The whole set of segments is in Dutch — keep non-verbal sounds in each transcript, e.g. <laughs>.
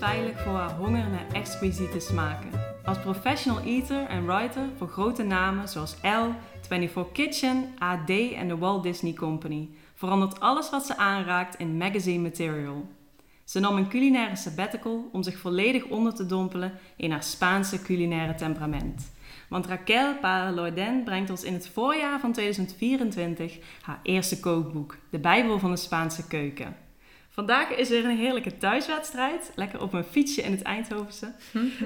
Voor haar honger naar exquisiete smaken. Als professional eater en writer voor grote namen zoals Elle, 24 Kitchen, AD en de Walt Disney Company verandert alles wat ze aanraakt in magazine material. Ze nam een culinaire sabbatical om zich volledig onder te dompelen in haar Spaanse culinaire temperament. Want Raquel Paraloiden brengt ons in het voorjaar van 2024 haar eerste kookboek, De Bijbel van de Spaanse Keuken. Vandaag is er een heerlijke thuiswedstrijd. Lekker op mijn fietsje in het Eindhovense.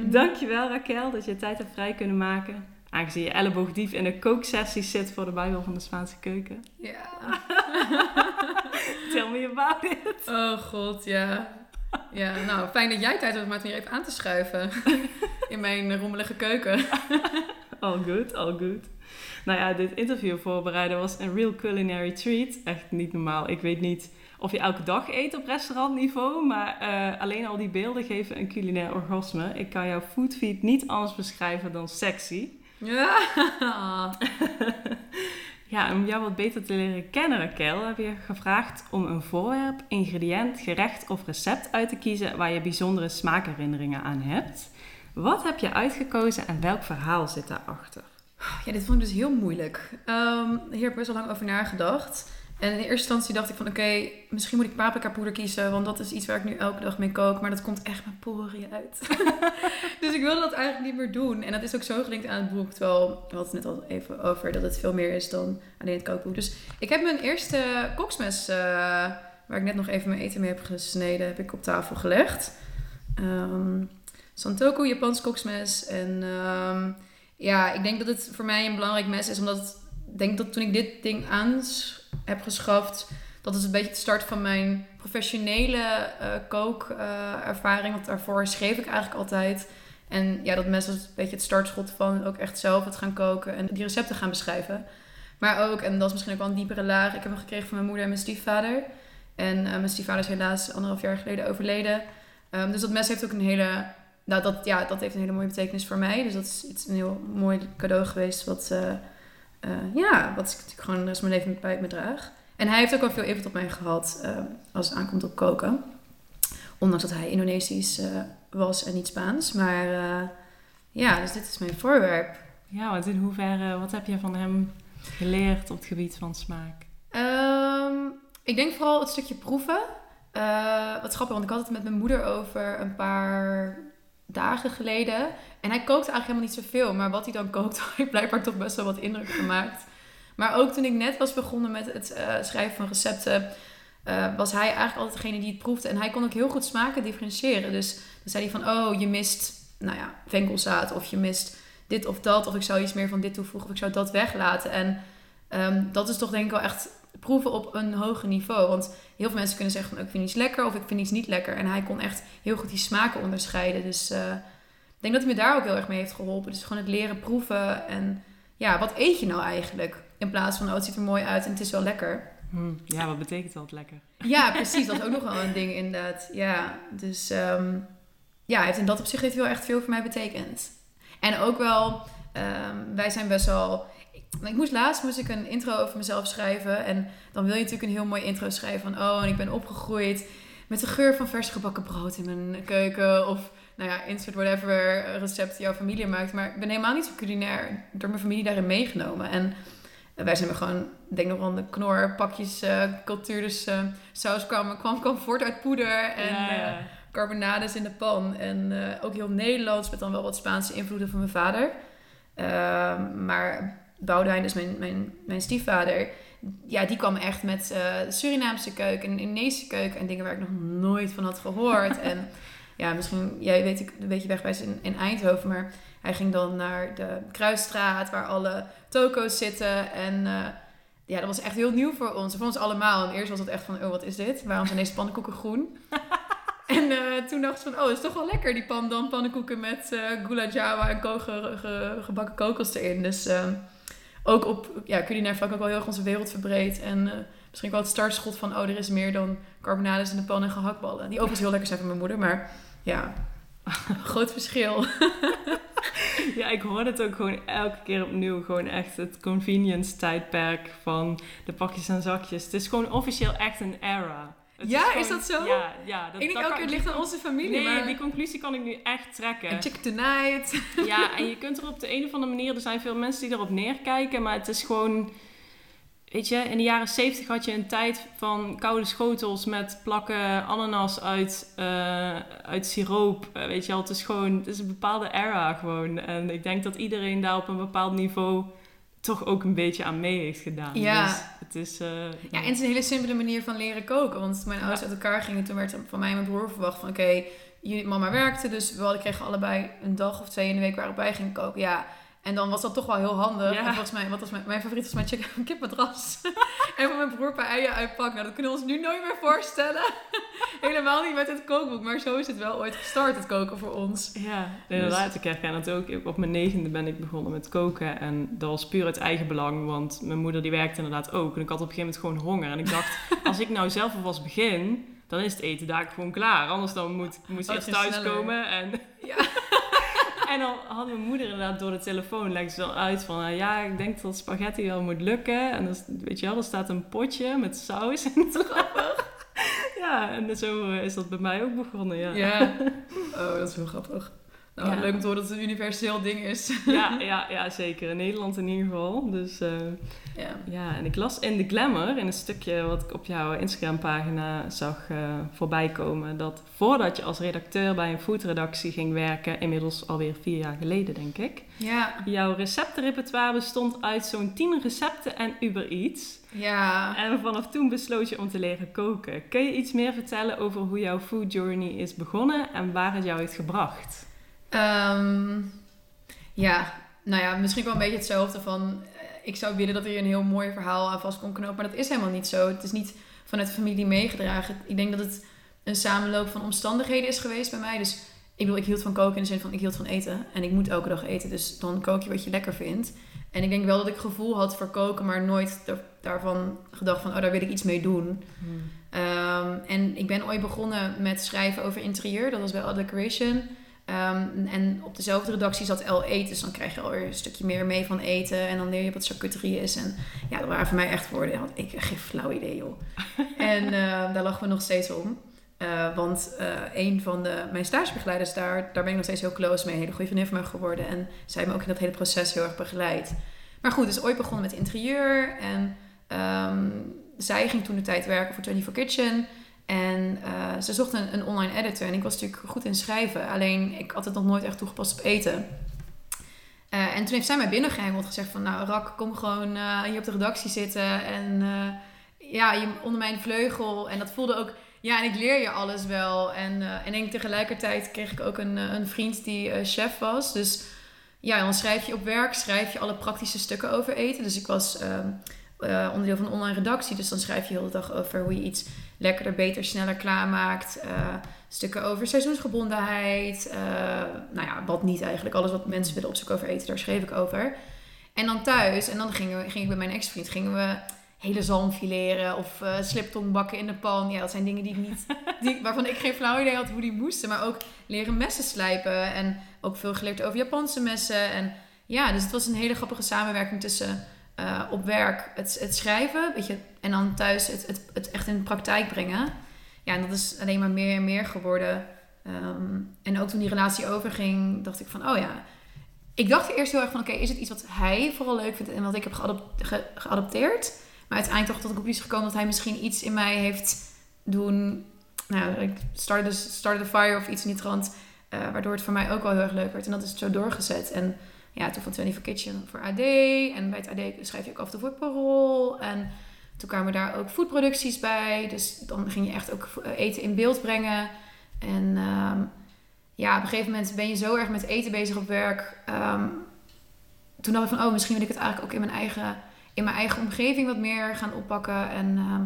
Dankjewel Raquel dat je tijd hebt vrij kunnen maken. Aangezien je elleboog diep in de kooksessie zit voor de Bijbel van de Spaanse keuken. Ja. <laughs> Tell me about it. Oh god, ja. Ja, nou, fijn dat jij tijd hebt om het weer even aan te schuiven. <laughs> In mijn rommelige keuken. <laughs> All good, all good. Nou ja, dit interview voorbereiden was een real culinary treat. Echt niet normaal. Ik weet niet of je elke dag eet op restaurantniveau, maar eh, alleen al die beelden geven een culinair orgasme. Ik kan jouw foodfeed niet anders beschrijven dan sexy. Ja. <laughs> Ja, om jou wat beter te leren kennen, Raquel, heb je gevraagd om een voorwerp, ingrediënt, gerecht of recept uit te kiezen waar je bijzondere smaakherinneringen aan hebt. Wat heb je uitgekozen en welk verhaal zit daarachter? Ja, dit vond ik dus heel moeilijk. Ehm, hier heb ik best wel lang over nagedacht. En in eerste instantie dacht ik van oké, misschien moet ik paprika poeder kiezen. Want dat is iets waar ik nu elke dag mee kook. Maar dat komt echt mijn poriën uit. <laughs> dus ik wilde dat eigenlijk niet meer doen. En dat is ook zo gelinkt aan het boek. Terwijl, we hadden het net al even over dat het veel meer is dan alleen het kookboek. Dus ik heb mijn eerste koksmes, eh, waar ik net nog even mijn eten mee heb gesneden, heb ik op tafel gelegd. Ehm Santoku, Japans koksmes. En ehm, ja, ik denk dat het voor mij een belangrijk mes is. Omdat ik denk dat toen ik dit ding aan heb geschaft, dat is een beetje het start van mijn professionele eh kookervaring. want daarvoor schreef ik eigenlijk altijd. En ja, dat mes was een beetje het startschot van ook echt zelf het gaan koken en die recepten gaan beschrijven. Maar ook, en dat is misschien ook wel een diepere laag, ik heb hem gekregen van mijn moeder en mijn stiefvader. En eh, mijn stiefvader is helaas anderhalf jaar geleden overleden. Ehm, dus dat mes heeft ook een hele, nou dat, ja, dat heeft een hele mooie betekenis voor mij. Dus dat is iets, een heel mooi cadeau geweest wat, eh, ja, wat ik natuurlijk gewoon de rest van mijn leven bij me draag. En hij heeft ook wel veel invloed op mij gehad eh, als het aankomt op koken. Ondanks dat hij Indonesisch eh, was en niet Spaans. Maar ja, dus dit is mijn voorwerp. Ja, want in hoeverre, wat heb je van hem geleerd op het gebied van smaak? Ehm, ik denk vooral het stukje proeven. Wat grappig, want ik had het met mijn moeder over een paar geleden. En hij kookte eigenlijk helemaal niet zoveel. Maar wat hij dan kookt, <laughs> heeft blijkbaar toch best wel wat indruk gemaakt. Maar ook toen ik net was begonnen met het eh, schrijven van recepten... eh, was hij eigenlijk altijd degene die het proefde. En hij kon ook heel goed smaken differentiëren. Dus dan zei hij van, oh, je mist, nou ja, venkelzaad. Of je mist dit of dat. Of ik zou iets meer van dit toevoegen. Of ik zou dat weglaten. En ehm, dat is toch denk ik wel echt proeven op een hoger niveau. Want heel veel mensen kunnen zeggen van, oh, ik vind iets lekker of ik vind iets niet lekker. En hij kon echt heel goed die smaken onderscheiden. Dus eh, ik denk dat hij me daar ook heel erg mee heeft geholpen. Dus gewoon het leren proeven en ja, wat eet je nou eigenlijk? In plaats van, oh, het ziet er mooi uit en het is wel lekker. Hm, ja, wat betekent dat lekker? Ja, <laughs> precies. Dat is ook nog wel een ding inderdaad. Ja, dus ehm, ja, heeft in dat opzicht heeft wel echt veel voor mij betekend. En ook wel, ehm, wij zijn best wel... Ik, ik moest laatst moest ik een intro over mezelf schrijven. En dan wil je natuurlijk een heel mooi intro schrijven van... Oh, en ik ben opgegroeid met de geur van vers gebakken brood in mijn keuken. Of, nou ja, insert whatever recept jouw familie maakt. Maar ik ben helemaal niet zo culinair door mijn familie daarin meegenomen. En wij zijn gewoon, ik denk nog wel de knorpakjes eh cultuur. Dus eh, saus kwam, kwam, kwam voort uit poeder en Ja, eh, carbonades in de pan. En ook heel Nederlands met dan wel wat Spaanse invloeden van mijn vader. Ehm, maar Boudewijn, dus mijn, mijn, mijn stiefvader, ja, die kwam echt met eh, Surinaamse keuken en Indonesische keuken en dingen waar ik nog nooit van had gehoord. en <laughs> ja, misschien, jij weet ik een beetje wegwijs in, in Eindhoven, maar hij ging dan naar de Kruisstraat waar alle toko's zitten. En eh, ja, dat was echt heel nieuw voor ons. Voor ons allemaal. En eerst was het echt van, oh, wat is dit? Waarom zijn deze pannenkoeken groen? <laughs> En eh, toen dacht ze van, oh, is toch wel lekker, die pandan pannenkoeken met uh, gula jawa en ko ge ge gebakken kokos erin. Dus uh, ook op ja, culinair vlak ook wel heel erg onze wereld verbreed. En eh, misschien wel het startschot van, oh, er is meer dan carbonades in de pan en gehaktballen. Die overigens heel lekker zijn van mijn moeder, maar ja, <laughs> groot verschil. <laughs> ja, ik hoor het ook gewoon elke keer opnieuw. Gewoon echt het convenience tijdperk van de pakjes en zakjes. Het is gewoon officieel echt een era. Het ja, is, dat zo? Ja, ja. Dat, ik denk elke keer ligt aan onze familie. Nee, maar... die conclusie kan ik nu echt trekken. En chicken tonight. <laughs> ja, en je kunt er op de een of andere manier... Er zijn veel mensen die erop neerkijken, maar het is gewoon... Weet je, in de jaren 70 had je een tijd van koude schotels met plakken ananas uit, uh, uit siroop. Uh, weet je wel, het is gewoon, het is een bepaalde era gewoon. En ik denk dat iedereen daar op een bepaald niveau toch ook een beetje aan mee heeft gedaan. Ja. Dus Uh, ja, en het is een hele simpele manier van leren koken. Want mijn ouders uit elkaar gingen, toen werd van mij en mijn broer verwacht van... Oké, jullie mama werkte, dus we kregen allebei een dag of twee in de week waarop wij gingen koken. Ja, en dan was dat toch wel heel handig. Ja. En volgens mij, wat was mijn, mijn favoriet was mijn chicken <laughs> <laughs> en van mijn broer een paar eieren uitpakken. Nou, dat kunnen we ons nu nooit meer voorstellen. <laughs> Helemaal niet met het kookboek. Maar zo is het wel ooit gestart, het koken voor ons. Ja, inderdaad. Dus. Ik herken het ook. Op mijn negende ben ik begonnen met koken. En dat was puur uit eigen belang. Want mijn moeder die werkte inderdaad ook. En ik had op een gegeven moment gewoon honger. En ik dacht, als ik nou zelf alvast begin... Dan is het eten daar gewoon klaar. Anders dan moet, moet Oh, ze eerst thuiskomen. En... Ja. En dan had mijn moeder inderdaad door de telefoon legde ze dan uit van... uh, ja, ik denk dat spaghetti wel moet lukken. En dan, weet je wel, er staat een potje met saus. En grappig. <laughs> ja, en zo uh, is dat bij mij ook begonnen, ja. Ja. <laughs> Oh, dat is heel grappig. Nou, Ja. leuk om te horen dat het een universeel ding is. <laughs> ja, ja, ja, zeker. In Nederland in ieder geval. Dus uh, Ja. ja, en ik las in de Glamour, in een stukje wat ik op jouw Instagram-pagina zag uh, voorbij komen... dat voordat je als redacteur bij een foodredactie ging werken... inmiddels alweer vier jaar geleden, denk ik... Ja. Jouw receptenrepertoire bestond uit zo'n 10 recepten en Uber Eats. Ja. En vanaf toen besloot je om te leren koken. Kun je iets meer vertellen over hoe jouw food journey is begonnen en waar het jou heeft gebracht? Ehm, ja, nou ja, misschien wel een beetje hetzelfde van... eh, Ik zou willen dat er hier een heel mooi verhaal aan vast kon knopen. Maar dat is helemaal niet zo. Het is niet vanuit de familie meegedragen. Ik denk dat het een samenloop van omstandigheden is geweest bij mij. Dus ik bedoel, ik hield van koken in de zin van ik hield van eten. En ik moet elke dag eten. Dus dan kook je wat je lekker vindt. En ik denk wel dat ik gevoel had voor koken, maar nooit er- daarvan gedacht van, oh, daar wil ik iets mee doen. Ehm, en ik ben ooit begonnen met schrijven over interieur. Dat was bij All Decoration. Ehm, en op dezelfde redactie zat L Eten. Dus dan krijg je alweer een stukje meer mee van eten. En dan leer je wat charcuterie is. En ja, dat waren voor mij echt woorden. Had ik geen flauw idee, joh. <laughs> en eh, daar lachen we nog steeds om. Eh, want eh, een van de, mijn stagebegeleiders daar, daar ben ik nog steeds heel close mee. Een hele goede vriendin van mij geworden. En zij heeft me ook in dat hele proces heel erg begeleid. Maar goed, dus ooit begonnen met interieur. En ehm, zij ging toen de tijd werken voor 24 Kitchen. En eh, ze zocht een, een online editor. En ik was natuurlijk goed in schrijven. Alleen ik had het nog nooit echt toegepast op eten. Eh, en toen heeft zij mij binnengehengeld en gezegd van... Nou, Rak, kom gewoon eh, hier op de redactie zitten. En ja, je, onder mijn vleugel. En dat voelde ook... Ja, en ik leer je alles wel. En, en ik, tegelijkertijd kreeg ik ook een, een vriend die chef was. Dus ja, dan schrijf je op werk, schrijf je alle praktische stukken over eten. Dus ik was ehm, eh, onderdeel van een online redactie. Dus dan schrijf je heel de dag over hoe je iets lekkerder, beter, sneller klaarmaakt. Eh, stukken over seizoensgebondenheid. eh, nou ja, wat niet eigenlijk. Alles wat mensen willen opzoeken over eten, daar schreef ik over. En dan thuis, en dan gingen ging ik bij mijn ex-vriend, gingen we hele zalm fileren of eh sliptong bakken in de pan. Ja, dat zijn dingen die ik niet, die, waarvan ik geen flauw idee had hoe die moesten. Maar ook leren messen slijpen en ook veel geleerd over Japanse messen. En ja, dus het was een hele grappige samenwerking tussen eh, op werk het, het schrijven weet je, en dan thuis het, het, het echt in de praktijk brengen. Ja, en dat is alleen maar meer en meer geworden. Ehm, en ook toen die relatie overging, dacht ik van, oh ja. Ik dacht eerst heel erg van, oké, is het iets wat hij vooral leuk vindt en wat ik heb geadop- ge- geadopteerd? Maar uiteindelijk toch tot de conclusie gekomen dat hij misschien iets in mij heeft doen. Nou, ik started, the- fire of iets in die trant. eh, waardoor het voor mij ook wel heel erg leuk werd. En dat is zo doorgezet. En ja, toen van 24 Kitchen voor AD. En bij het AD schrijf je ook af en toe voor Parool. En toen kwamen daar ook foodproducties bij. Dus dan ging je echt ook eten in beeld brengen. En ehm, ja, op een gegeven moment ben je zo erg met eten bezig op werk. Ehm, toen dacht ik van, oh, misschien wil ik het eigenlijk ook in mijn eigen, in mijn eigen omgeving wat meer gaan oppakken. En ehm,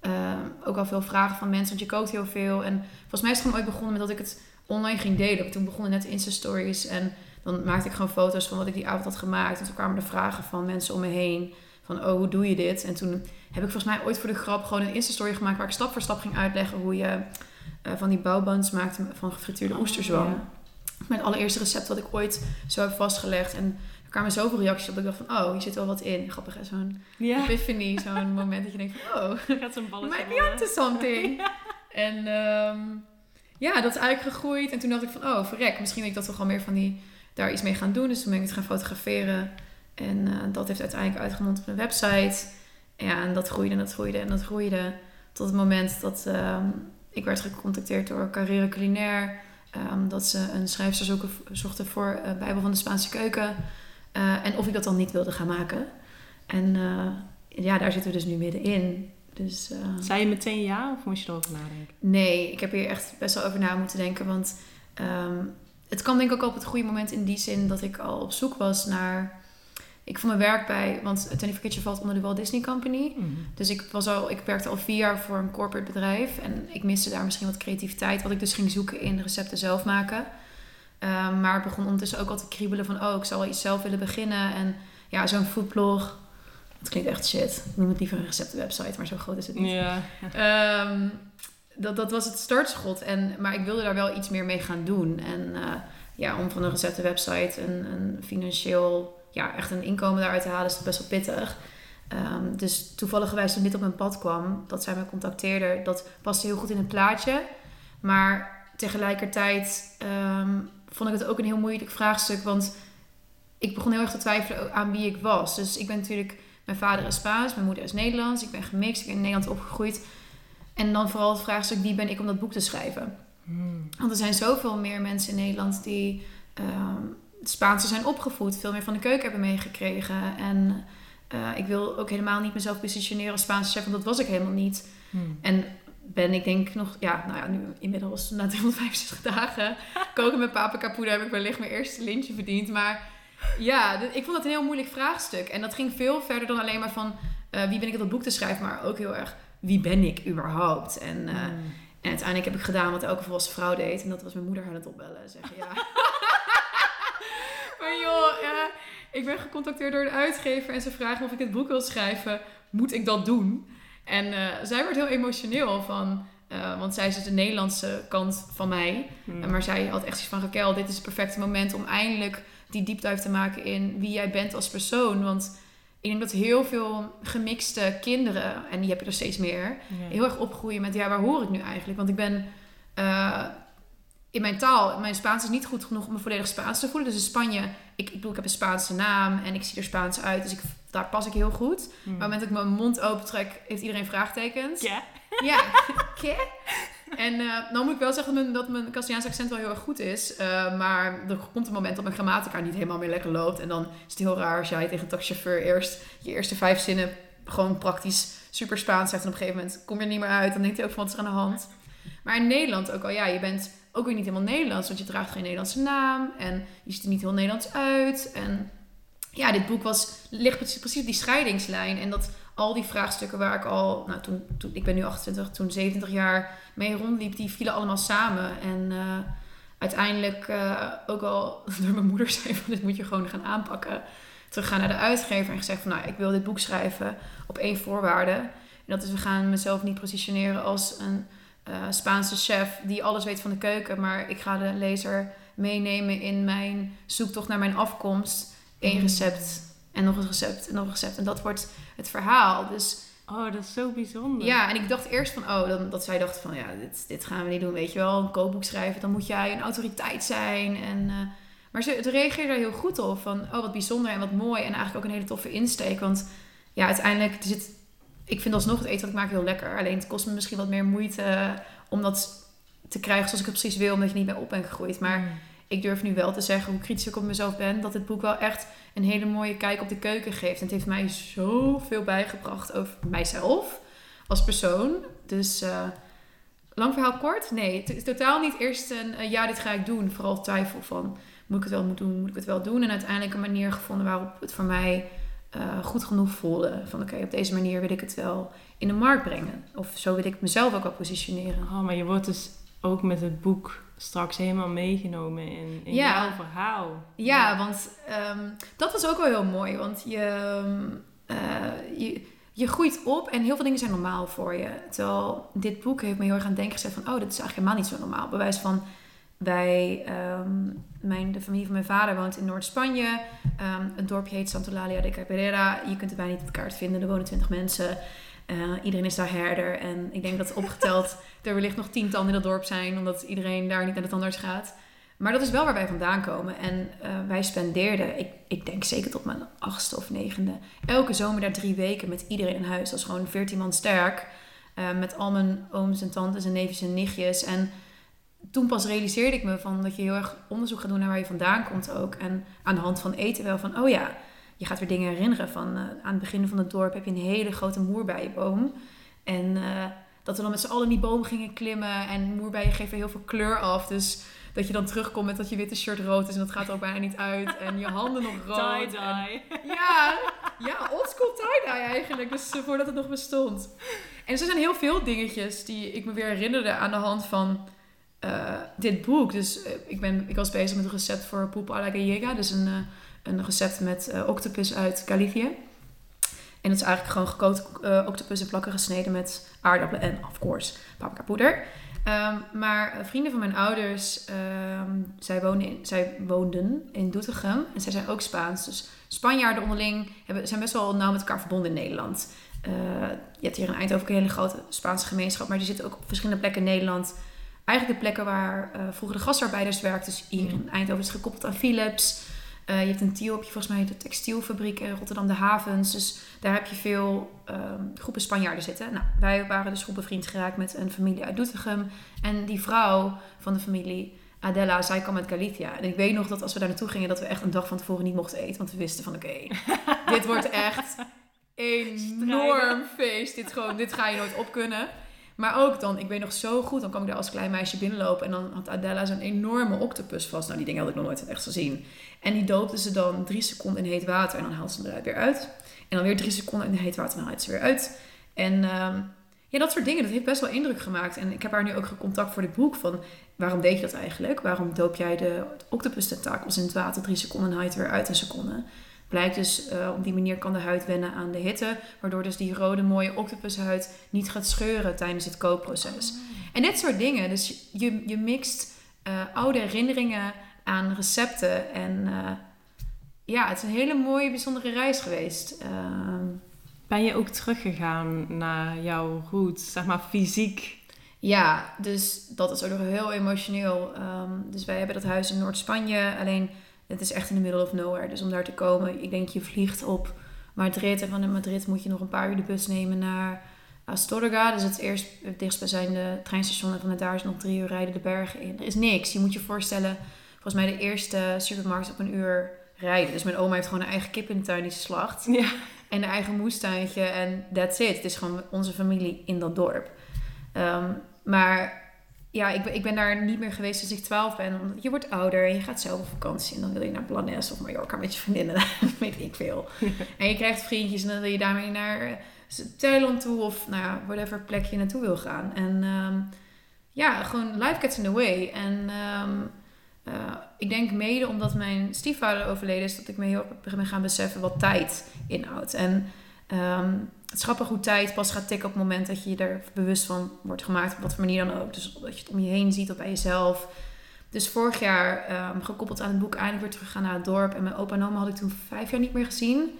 eh, ook al veel vragen van mensen, want je kookt heel veel. En volgens mij is het gewoon ooit begonnen met dat ik het online ging delen. Toen begonnen net Insta-stories en dan maakte ik gewoon foto's van wat ik die avond had gemaakt. En toen kwamen er vragen van mensen om me heen. Van, oh, hoe doe je dit? En toen heb ik volgens mij ooit voor de grap gewoon een Insta-story gemaakt... waar ik stap voor stap ging uitleggen hoe je eh, van die bouwbands maakte van gefrituurde oesterzwam. Ja. Mijn allereerste recept wat ik ooit zo heb vastgelegd. En er kwamen zoveel reacties op dat ik dacht van, oh, hier zit wel wat in. Grappig, hè? Zo'n Ja, epiphany, zo'n <laughs> moment dat je denkt van, oh, gaat zo'n balletje might be onto something. <laughs> En ehm, ja, dat is eigenlijk gegroeid. En toen dacht ik van, oh, verrek, misschien wil ik dat toch wel meer van die, daar iets mee gaan doen. Dus toen ben ik het gaan fotograferen. En eh, dat heeft uiteindelijk uitgemond op een website. Ja, en dat groeide en dat groeide en dat groeide. Tot het moment dat ehm, ik werd gecontacteerd door Carrera Culinair. ehm, dat ze een schrijfster zoeken, zochten voor eh, Bijbel van de Spaanse Keuken. Eh, en of ik dat dan niet wilde gaan maken. En ja, daar zitten we dus nu middenin. Dus, Zei je meteen ja of moest je erover nadenken? Nee, ik heb hier echt best wel over na moeten denken. Want ehm, het kwam denk ik ook op het goede moment in die zin dat ik al op zoek was naar... Ik vond mijn werk bij... Want Tony Kitchen valt onder de Walt Disney Company. Dus ik, was al, ik werkte al vier jaar voor een corporate bedrijf. En ik miste daar misschien wat creativiteit. Wat ik dus ging zoeken in recepten zelf maken. Ehm, maar het begon ondertussen ook al te kriebelen van... Oh, ik zou wel iets zelf willen beginnen. En ja, zo'n foodblog... Dat klinkt echt shit. Ik noem het liever een receptenwebsite. Maar zo groot is het niet. Ja. Ehm, dat, dat was het startschot. En, maar ik wilde daar wel iets meer mee gaan doen. En eh, ja, om van een gezette website een, een financieel, ja, echt een inkomen daaruit te halen, is best wel pittig. Ehm, dus toevallig toen dit op mijn pad kwam, dat zij me contacteerde, dat paste heel goed in het plaatje. Maar tegelijkertijd ehm, vond ik het ook een heel moeilijk vraagstuk, want ik begon heel erg te twijfelen aan wie ik was. Dus ik ben natuurlijk, mijn vader is Spaans, mijn moeder is Nederlands, ik ben gemixt, ik ben in Nederland opgegroeid. En dan vooral het vraagstuk, wie ben ik om dat boek te schrijven? Hmm. Want er zijn zoveel meer mensen in Nederland die ehm Spaanse zijn opgevoed, veel meer van de keuken hebben meegekregen. En eh, ik wil ook helemaal niet mezelf positioneren als Spaanse chef, want dat was ik helemaal niet. Hmm. En ben ik denk nog, ja, nou ja, nu inmiddels na 365 <laughs> dagen koken met paprika poeder heb ik wellicht mijn eerste lintje verdiend. Maar ja, ik vond dat een heel moeilijk vraagstuk. En dat ging veel verder dan alleen maar van eh, wie ben ik om dat boek te schrijven, maar ook heel erg wie ben ik überhaupt? En, eh, Hmm. en uiteindelijk heb ik gedaan wat elke volwassen vrouw deed. En dat was mijn moeder aan het opbellen. Zeggen ja. <laughs> maar joh, ik ben gecontacteerd door de uitgever. En ze vragen of ik het boek wil schrijven. Moet ik dat doen? En eh, zij werd heel emotioneel van... eh, want zij is dus de Nederlandse kant van mij. Hmm. Maar zij had echt zoiets van... Raquel, dit is het perfecte moment om eindelijk die diepduif te maken in wie jij bent als persoon. Want ik denk dat heel veel gemixte kinderen... en die heb je er steeds meer Ja. heel erg opgroeien met ja, waar hoor ik nu eigenlijk? Want ik ben eh, in mijn taal, mijn Spaans is niet goed genoeg om me volledig Spaans te voelen. Dus in Spanje, ik, ik bedoel, ik heb een Spaanse naam en ik zie er Spaans uit, dus ik, daar pas ik heel goed. Hmm. Maar op het moment dat ik mijn mond open trek, heeft iedereen vraagtekens. Ja. Ja? <laughs> En eh dan moet ik wel zeggen dat mijn, dat mijn accent wel heel erg goed is. Eh, maar er komt een moment dat mijn grammatica niet helemaal meer lekker loopt. En dan is het heel raar als jij tegen een taxichauffeur eerst je eerste vijf zinnen gewoon praktisch super Spaans zegt. En op een gegeven moment kom je er niet meer uit. Dan denkt hij ook van wat is er aan de hand. Maar in Nederland ook al, ja, je bent ook weer niet helemaal Nederlands. Want je draagt geen Nederlandse naam. En je ziet er niet heel Nederlands uit. En ja, dit boek was, ligt precies op die scheidingslijn. En dat al die vraagstukken waar ik al, nou toen, toen ik ben nu 28, toen 27 jaar mee rondliep, die vielen allemaal samen. En eh, uiteindelijk eh, ook al <laughs> door mijn moeder zei van dit moet je gewoon gaan aanpakken. Teruggaan naar de uitgever en gezegd van nou ik wil dit boek schrijven op één voorwaarde. En dat is we gaan mezelf niet positioneren als een eh, Spaanse chef die alles weet van de keuken. Maar ik ga de lezer meenemen in mijn zoektocht naar mijn afkomst. Eén Mm. recept en nog een recept en nog een recept. En dat wordt het verhaal. Dus Oh, dat is zo bijzonder. ja, en ik dacht eerst van, oh, dan, dat zij dacht van, ja, dit, dit gaan we niet doen, weet je wel. Een kookboek schrijven, dan moet jij een autoriteit zijn. En, eh, maar ze, ze reageerde daar heel goed op. Van, oh, wat bijzonder en wat mooi. En eigenlijk ook een hele toffe insteek. Want ja, uiteindelijk er zit... Ik vind alsnog het eten dat ik maak heel lekker. Alleen het kost me misschien wat meer moeite om dat te krijgen zoals ik het precies wil. Omdat je niet bij op bent gegroeid. Maar Hmm. Ik durf nu wel te zeggen, hoe kritisch ik op mezelf ben, dat het boek wel echt een hele mooie kijk op de keuken geeft. En het heeft mij zoveel bijgebracht over mijzelf als persoon. Dus eh, lang verhaal kort? Nee, totaal niet eerst een eh, ja, dit ga ik doen. Vooral twijfel van, moet ik het wel moeten doen, moet ik het wel doen? En uiteindelijk een manier gevonden waarop het voor mij eh, goed genoeg voelde. Van oké, op deze manier wil ik het wel in de markt brengen. Of zo wil ik mezelf ook wel positioneren. Oh, maar je wordt dus ook met het boek straks helemaal meegenomen in, in Ja. jouw verhaal. Ja, want ehm, dat was ook wel heel mooi. Want je, ehm, eh, je, je groeit op en heel veel dingen zijn normaal voor je. Terwijl dit boek heeft me heel erg aan het denken gezet van... oh, dit is eigenlijk helemaal niet zo normaal. Bewijs van, wij, ehm, mijn, de familie van mijn vader woont in Noord-Spanje. Het dorpje heet Santolalia de Cabrera. Je kunt het bijna niet op de kaart vinden. Er wonen twintig mensen. Eh, iedereen is daar herder. En ik denk dat opgeteld <laughs> er wellicht nog tientallen in dat dorp zijn... omdat iedereen daar niet naar de tandarts gaat. Maar dat is wel waar wij vandaan komen. En eh, wij spendeerden, ik, ik denk zeker tot mijn achtste of negende, elke zomer daar drie weken met iedereen in huis. Dat is gewoon veertien man sterk. eh, met al mijn ooms en tantes en neefjes en nichtjes. En toen pas realiseerde ik me van dat je heel erg onderzoek gaat doen naar waar je vandaan komt ook. En aan de hand van eten wel van, oh ja, je gaat weer dingen herinneren. Van eh, aan het begin van het dorp heb je een hele grote moerbeienboom. En eh, dat we dan met z'n allen in die boom gingen klimmen. En moerbijen geven heel veel kleur af. Dus dat je dan terugkomt met dat je witte shirt rood is. En dat gaat er ook bijna niet uit. En je handen nog <laughs> rood. En- Tie-dye. ja, ja oldschool tie-dye eigenlijk. Dus eh, voordat het nog bestond. En er zijn heel veel dingetjes die ik me weer herinnerde aan de hand van dit boek. Dus ik, ben, ik was bezig met een recept voor pulpo a la gallega. Dus een, een recept met eh, octopus uit Galicië. En dat is eigenlijk gewoon gekookt eh, octopus in plakken gesneden met aardappelen en, of course, paprika poeder. Ehm, maar eh, vrienden van mijn ouders, ehm, zij, wonen in, zij woonden in Doetinchem. En zij zijn ook Spaans. Dus Spanjaarden onderling hebben, zijn best wel nauw met elkaar verbonden in Nederland. Je hebt hier in Eindhoven een hele grote Spaanse gemeenschap. Maar die zitten ook op verschillende plekken in Nederland. Eigenlijk de plekken waar vroeger de gastarbeiders werkten. Dus hier in Eindhoven is gekoppeld aan Philips. Eh, je hebt in Tiel, heb je volgens mij de textielfabriek in Rotterdam, de havens. Dus daar heb je veel ehm, groepen Spanjaarden zitten. Nou, wij waren dus goed bevriend geraakt met een familie uit Doetinchem. En die vrouw van de familie, Adela, zij kwam uit Galicia. En ik weet nog dat als we daar naartoe gingen, dat we echt een dag van tevoren niet mochten eten. Want we wisten van, oké, <laughs> dit wordt echt enorm feest. Dit, gewoon, dit ga je nooit op kunnen. Maar ook dan, ik weet nog zo goed, dan kwam ik daar als klein meisje binnenlopen. En dan had Adela zo'n enorme octopus vast. Nou, die dingen had ik nog nooit echt gezien. En die doopte ze dan drie seconden in heet water. En dan haalde ze hem eruit weer uit. En dan weer drie seconden in heet water en dan haalde ze weer uit. En ehm, ja, dat soort dingen, dat heeft best wel indruk gemaakt. En ik heb haar nu ook gecontact voor dit boek van... Waarom deed je dat eigenlijk? Waarom doop jij de octopus tentakels in het water drie seconden en haal je het weer uit een seconde? Blijkt dus, eh, op die manier kan de huid wennen aan de hitte. Waardoor dus die rode mooie octopushuid niet gaat scheuren tijdens het kookproces. En dit soort dingen. Dus je, je mixt eh, oude herinneringen aan recepten. En eh, ja, het is een hele mooie, bijzondere reis geweest. Ehm, Ben je ook teruggegaan naar jouw roots, zeg maar fysiek? ja, dus dat is ook nog heel emotioneel. Ehm, dus wij hebben dat huis in Noord-Spanje. Alleen, het is echt in the middle of nowhere. Dus om daar te komen, ik denk je vliegt op Madrid. En van Madrid moet je nog een paar uur de bus nemen naar Astorga. Dus het eerst het dichtstbijzijnde treinstation. En vanuit daar is nog drie uur rijden de bergen in. Er is niks. Je moet je voorstellen, volgens mij de eerste supermarkt op een uur rijden. Dus mijn oma heeft gewoon een eigen kip in de tuin die ze slacht. Ja. En een eigen moestuintje en that's it. Het is gewoon onze familie in dat dorp. Ehm, maar ja, ik, ben- ik ben daar niet meer geweest sinds ik 12 ben. Omdat je wordt ouder en je gaat zelf op vakantie. En dan wil je naar Blanes of Mallorca met je vriendinnen. <laughs> weet ik veel. <laughs> En je krijgt vriendjes en dan wil je daarmee naar Thailand toe. Of nou ja, whatever plek je naartoe wil gaan. En ehm, ja, gewoon life gets in the way. En ehm, eh, ik denk mede omdat mijn stiefvader overleden is... dat ik me heel erg ben gaan beseffen wat tijd inhoudt. En ehm, het grappig hoe tijd pas gaat tikken op het moment dat je je er bewust van wordt gemaakt. Op wat voor manier dan ook. Dus dat je het om je heen ziet of bij jezelf. Dus vorig jaar, ehm, gekoppeld aan het boek, eindelijk weer teruggegaan naar het dorp. En mijn opa en oma had ik toen vijf jaar niet meer gezien.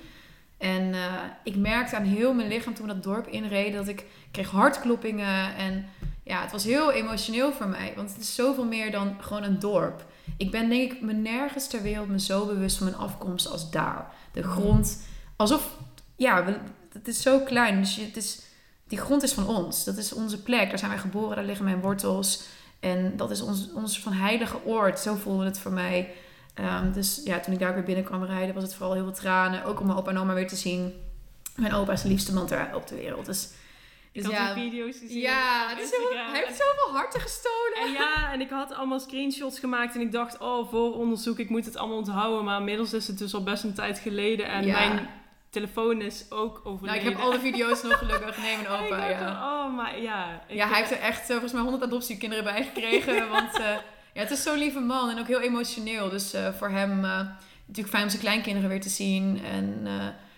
En eh, ik merkte aan heel mijn lichaam toen we dat dorp inreden dat ik kreeg hartkloppingen. En ja, het was heel emotioneel voor mij. Want het is zoveel meer dan gewoon een dorp. Ik ben denk ik me nergens ter wereld me zo bewust van mijn afkomst als daar. De grond, alsof, ja, we, het is zo klein. Dus je, het is, die grond is van ons. Dat is onze plek. Daar zijn wij geboren, daar liggen mijn wortels. En dat is ons, ons van heilige oord. Zo voelde het voor mij. Ehm, dus ja, toen ik daar weer binnen kwam rijden, was het vooral heel veel tranen. Ook om mijn opa en oma weer te zien. Mijn opa is de liefste man ter, op de wereld. Dus, Ik dus had ja, die video's gezien. ja het is heel- hij heeft zoveel harten gestolen. En ja, en ik had allemaal screenshots gemaakt en ik dacht, oh, voor onderzoek, ik moet het allemaal onthouden. Maar inmiddels is het dus al best een tijd geleden. En Ja. mijn telefoon is ook overleden. Nou, ik heb alle video's nog gelukkig. Nee, mijn <laughs> Ik opa, ja. Oh, maar ja. ik- Ja, hij heeft er echt eh, volgens mij 100 adoptiekinderen bij gekregen. <laughs> want eh, ja, het is zo'n lieve man en ook heel emotioneel. Dus eh, voor hem eh, natuurlijk fijn om zijn kleinkinderen weer te zien. En eh,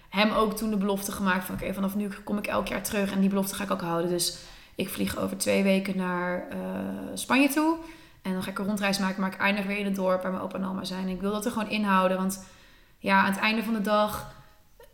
hem ook toen de belofte gemaakt van... oké, vanaf nu kom ik elk jaar terug en die belofte ga ik ook houden. Dus ik vlieg over twee weken naar eh, Spanje toe. En dan ga ik een rondreis maken, maar ik eindig weer in het dorp waar mijn opa en oma zijn. Ik wil dat er gewoon inhouden, want ja, aan het einde van de dag...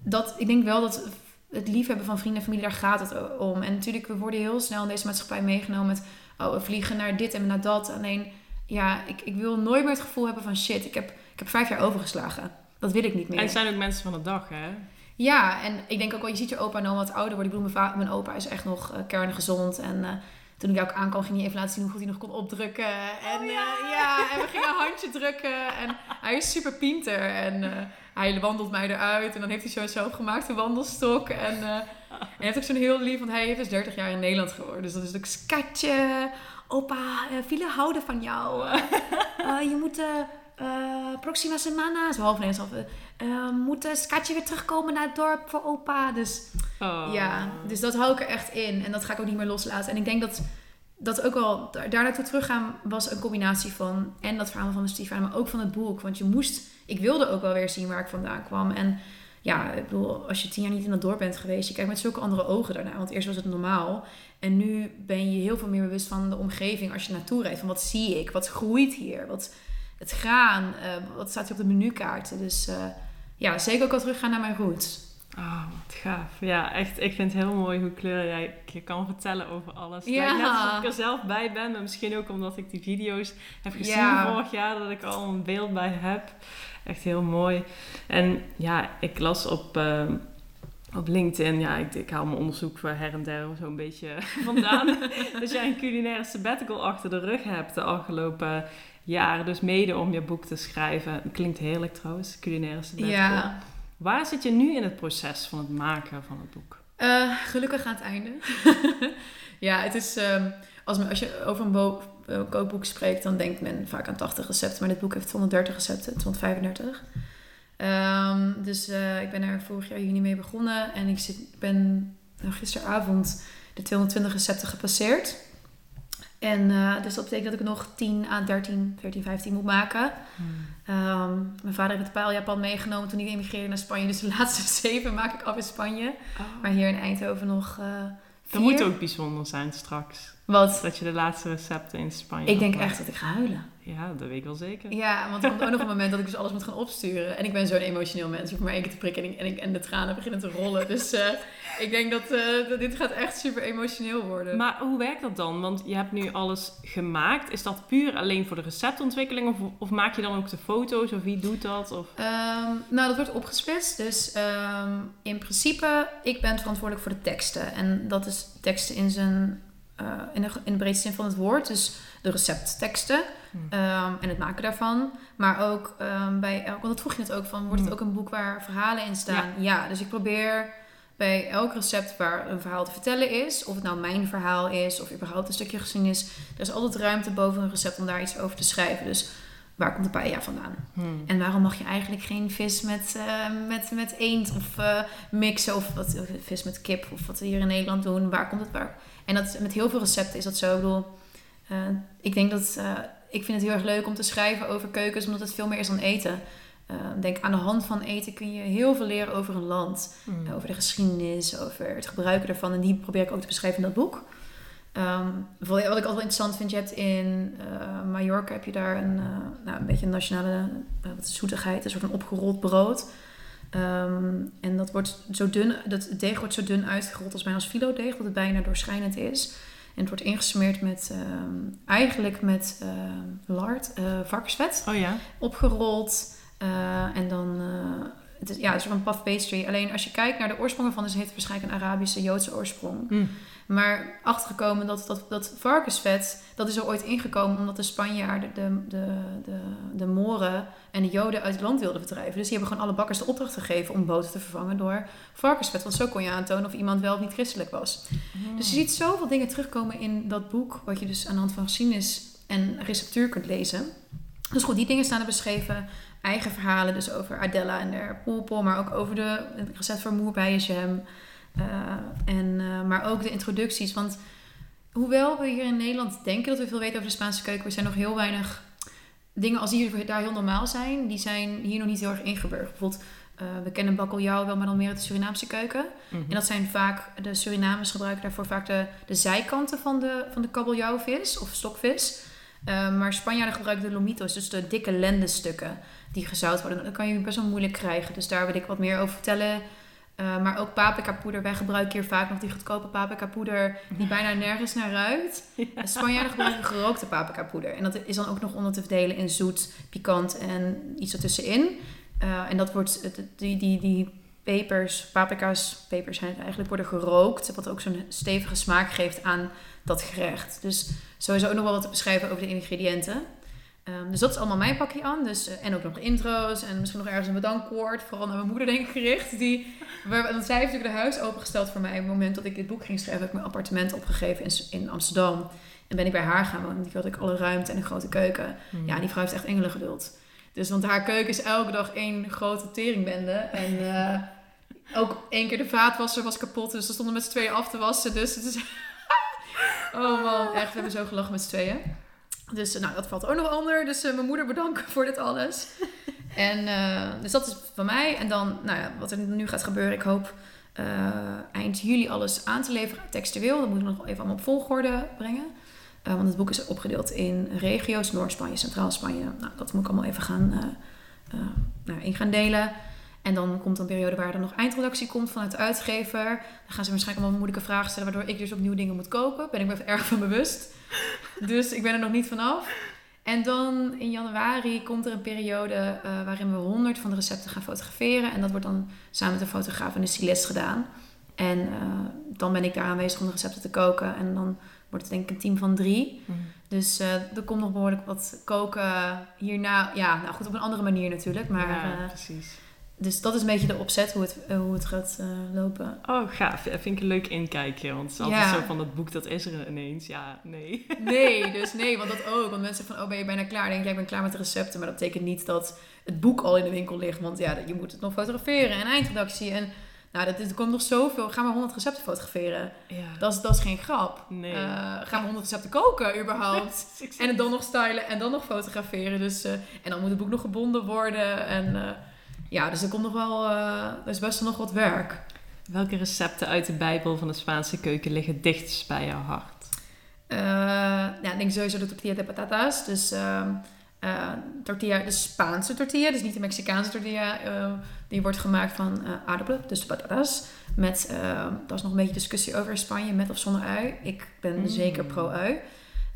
Dat, ik denk wel dat het liefhebben van vrienden en familie, daar gaat het om. En natuurlijk, we worden heel snel in deze maatschappij meegenomen met... oh, we vliegen naar dit en naar dat. Alleen, ja, ik, ik wil nooit meer het gevoel hebben van... shit, ik heb, ik heb vijf jaar overgeslagen. Dat wil ik niet meer. En het zijn ook mensen van de dag, hè? Ja, en ik denk ook wel, je ziet je opa nou wat ouder worden. Ik bedoel, mijn, mijn opa is echt nog eh, kerngezond. En eh, toen ik ook aankwam, ging hij even laten zien hoe goed hij nog kon opdrukken. En, Oh, ja. ja. ja, en we gingen een handje drukken. En hij is super pinter. En eh, hij wandelt mij eruit. En dan heeft hij zo'n zelfgemaakte wandelstok. En, eh, en hij heeft ook zo'n heel lief, want hij heeft dus 30 jaar in Nederland geworden. Dus dat is ook skatje. Opa, uh, viele houden van jou. Eh, <laughs> eh, je moet... eh eh, proxima semana, zo half Nederlands, half, eh, moet eh, Skatje weer terugkomen naar het dorp voor opa. Dus Oh. ja, dus dat hou ik er echt in. En dat ga ik ook niet meer loslaten. En ik denk dat dat ook wel, daar naartoe teruggaan was een combinatie van en dat verhaal van mijn stiefvader, maar ook van het boek. Want je moest, ik wilde ook wel weer zien waar ik vandaan kwam. En ja, ik bedoel, als je tien jaar niet in dat dorp bent geweest, je kijkt met zulke andere ogen daarna. Want eerst was het normaal. En nu ben je heel veel meer bewust van de omgeving als je naartoe rijdt. Van wat zie ik? Wat groeit hier? Wat, het graan? eh, wat staat hier op de menukaarten? Dus eh, ja, zeker ook wel teruggaan naar mijn roots. Oh, wat gaaf. Ja, echt. Ik vind het heel mooi hoe kleur jij je kan vertellen over alles. Ja. lijkt net alsof ik er zelf bij ben. Maar misschien ook omdat ik die video's heb gezien Ja. vorig jaar. Dat ik al een beeld bij heb. Echt heel mooi. En ja, ik las op... ehm, op LinkedIn, ja, ik, ik haal mijn onderzoek voor her en der zo'n beetje <laughs> vandaan. <laughs> dat jij een culinaire sabbatical achter de rug hebt de afgelopen jaren. Dus mede om je boek te schrijven. Klinkt heerlijk trouwens, culinaire sabbatical. Ja, Waar zit je nu in het proces van het maken van het boek? Eh, gelukkig aan het einde. <laughs> ja, het is... ehm, als, als je over een eh, kookboek spreekt, dan denkt men vaak aan 80 recepten. Maar dit boek heeft 230 recepten, 235. Ehm, dus eh, ik ben er vorig jaar juni mee begonnen. En ik zit, ben nou, gisteravond de 220 recepten gepasseerd. En eh, dus dat betekent dat ik nog 10 à 13, 14, 15 moet maken. Ehm, mijn vader heeft het pijl Japan meegenomen toen hij emigreerde naar Spanje. Dus de <laughs> laatste zeven maak ik af in Spanje. Maar hier in Eindhoven nog eh Dat moet ook bijzonder zijn straks. Wat? Dat je de laatste recepten in Spanje Ik denk echt dat ik ga huilen. Ja, dat weet ik wel zeker. Ja, want er komt ook nog een moment dat ik dus alles moet gaan opsturen. En ik ben zo'n emotioneel mens. Ik hoef maar één keer te prikken en, ik, en, ik- en de tranen beginnen te rollen. Dus eh, <laughs> ik denk dat, eh, dat dit gaat echt super emotioneel worden. Maar hoe werkt dat dan? Want je hebt nu alles gemaakt. Is dat puur alleen voor de receptontwikkeling? Of, of maak je dan ook de foto's? Of wie doet dat? Of... Ehm, nou, dat wordt opgesplitst. Dus ehm, in principe, ik ben verantwoordelijk voor de teksten. En dat is teksten in zijn... eh, in, de, in de breedste zin van het woord. Dus de receptteksten. Hmm. ehm, en het maken daarvan. Maar ook ehm, bij elk... Want dat vroeg je net ook van... Wordt het Hmm. ook een boek waar verhalen in staan? Ja. dus ik probeer bij elk recept waar een verhaal te vertellen is... Of het nou mijn verhaal is... Of überhaupt een stukje geschiedenis... Er is altijd ruimte boven een recept om daar iets over te schrijven. Dus waar komt de paella vandaan? Hmm. En waarom mag je eigenlijk geen vis met, eh, met, met eend of eh, mixen of wat, vis met kip of wat we hier in Nederland doen? Waar komt het waar? En dat, met heel veel recepten is dat zo. Ik bedoel, eh, ik denk dat eh, ik vind het heel erg leuk om te schrijven over keukens, omdat het veel meer is dan eten. Eh, denk aan de hand van eten kun je heel veel leren over een land, Hmm. over de geschiedenis, over het gebruiken daarvan. En die probeer ik ook te beschrijven in dat boek. Ehm, wat ik altijd wel interessant vind, je hebt in Mallorca heb je daar een, nou, een beetje een nationale wat is zoetigheid, een soort van opgerold brood. Ehm, en dat wordt zo dun, dat deeg wordt zo dun uitgerold als bijna als filodeeg, dat het bijna doorschijnend is. En het wordt ingesmeerd met, ehm, eigenlijk met ehm, lard, eh, varkensvet Oh ja? opgerold. eh, en dan, eh, het is, ja, het is een puff pastry. Alleen als je kijkt naar de oorsprong ervan, is het heeft waarschijnlijk een Arabische, Joodse oorsprong. Hmm. Maar achtergekomen dat, dat, dat varkensvet, dat is er ooit ingekomen omdat de Spanjaarden de, de, de, de Moren en de Joden uit het land wilden verdrijven. Dus die hebben gewoon alle bakkers de opdracht gegeven om boter te vervangen door varkensvet. Want zo kon je aantonen of iemand wel of niet christelijk was. Dus je ziet zoveel dingen terugkomen in dat boek, wat je dus aan de hand van geschiedenis en receptuur kunt lezen. Dus goed, die dingen staan er beschreven. Eigen verhalen, dus over Adela en de poelpol, maar ook over de het recept voor moerbijenjam. Uh, en, uh, maar ook de introducties. Want hoewel we hier in Nederland denken dat we veel weten over de Spaanse keuken, we zijn nog heel weinig dingen als die daar heel normaal zijn, die zijn hier nog niet heel erg ingeburgerd. Bijvoorbeeld, uh, we kennen bakkeljauw wel, maar dan meer uit de Surinaamse keuken. Mhm. En dat zijn vaak, de Surinamers gebruiken daarvoor vaak de, de zijkanten van de, van de kabeljauwvis of stokvis. Uh, maar Spanjaarden gebruiken de lomitos, dus de dikke lendenstukken die gezout worden. Dat kan je best wel moeilijk krijgen. Dus daar wil ik wat meer over vertellen. Uh, maar ook paprika poeder. Wij gebruiken hier vaak nog die goedkope paprika poeder die bijna nergens naar ruikt. <laughs> Ja. Spanjaarden gebruiken gerookte paprika poeder. En dat is dan ook nog onder te verdelen in zoet, pikant en iets ertussenin. Uh, en dat wordt, die, die, die pepers, paprika's, pepers zijn het eigenlijk, worden gerookt. Wat ook zo'n stevige smaak geeft aan dat gerecht. Dus sowieso ook nog wel wat te beschrijven over de ingrediënten. Um, dus dat is allemaal mijn pakje aan. Dus, uh, en ook nog intro's en misschien nog ergens een bedankwoord. Vooral naar mijn moeder denk ik gericht. Die, waar, want zij heeft natuurlijk de huis opengesteld voor mij. Op het moment dat ik dit boek ging schrijven, heb ik mijn appartement opgegeven in, in Amsterdam. En ben ik bij haar gaan wonen. Die had ik alle ruimte en een grote keuken. Mm. Ja, die vrouw heeft echt engelengeduld. Dus want haar keuken is elke dag één grote teringbende. En uh, ook één keer de vaatwasser was kapot. Dus ze stonden met z'n tweeën af te wassen. Dus het is... <laughs> oh man, echt. We hebben zo gelachen met z'n tweeën. Dus nou, dat valt ook nog onder. Dus uh, mijn moeder bedanken voor dit alles. <laughs> en uh, dus dat is van mij. En dan, nou ja, wat er nu gaat gebeuren. Ik hoop uh, eind juli alles aan te leveren textueel. Dat moet ik nog even allemaal op volgorde brengen. want het boek is opgedeeld in regio's. Noord-Spanje, Centraal-Spanje. Nou, dat moet ik allemaal even gaan, nou, in gaan delen. En dan komt een periode waar er nog eindredactie komt vanuit de uitgever. Dan gaan ze waarschijnlijk allemaal moeilijke vragen stellen, waardoor ik dus opnieuw dingen moet kopen. Ben ik me even erg van bewust. Dus ik ben er nog niet vanaf. En dan in januari komt er een periode uh, waarin we 100 van de recepten gaan fotograferen. En dat wordt dan samen met een fotograaf en een stylist gedaan. En uh, dan ben ik daar aanwezig om de recepten te koken. En dan wordt het denk ik een team van drie. Mm. Dus uh, er komt nog behoorlijk wat koken hierna. Ja, nou goed, op een andere manier natuurlijk. Maar, ja, precies dus dat is een beetje de opzet hoe het, uh, hoe het gaat uh, lopen. Oh, gaaf. Dat vind ik een leuk inkijkje. Want het is altijd ja. zo van dat boek, dat is er ineens. Ja, nee. <laughs> Nee, dus nee, want dat ook. Want mensen van, oh, ben je bijna klaar? Dan denk ik, ja, ik ben klaar met de recepten. Maar dat betekent niet dat het boek al in de winkel ligt. Want ja, je moet het nog fotograferen en eindredactie. En nou, dat, er komt nog zoveel. Gaan we 100 recepten fotograferen? Ja. Dat, is, dat is geen grap. Nee. Uh, gaan we 100 recepten koken überhaupt? <laughs> en het dan nog stylen en dan nog fotograferen. Dus, en dan moet het boek nog gebonden worden. En ja, dus er komt nog wel, uh, er is best wel nog wat werk. Welke recepten uit de Bijbel van de Spaanse keuken liggen dichtst bij jouw hart? Uh, ja, ik denk sowieso de tortilla de patatas. Dus uh, tortilla, de Spaanse tortilla, dus niet de Mexicaanse tortilla. die wordt gemaakt van aardappelen, dus de patatas. Met, daar is nog een beetje discussie over in Spanje, met of zonder ui. Ik ben mm. zeker pro-ui.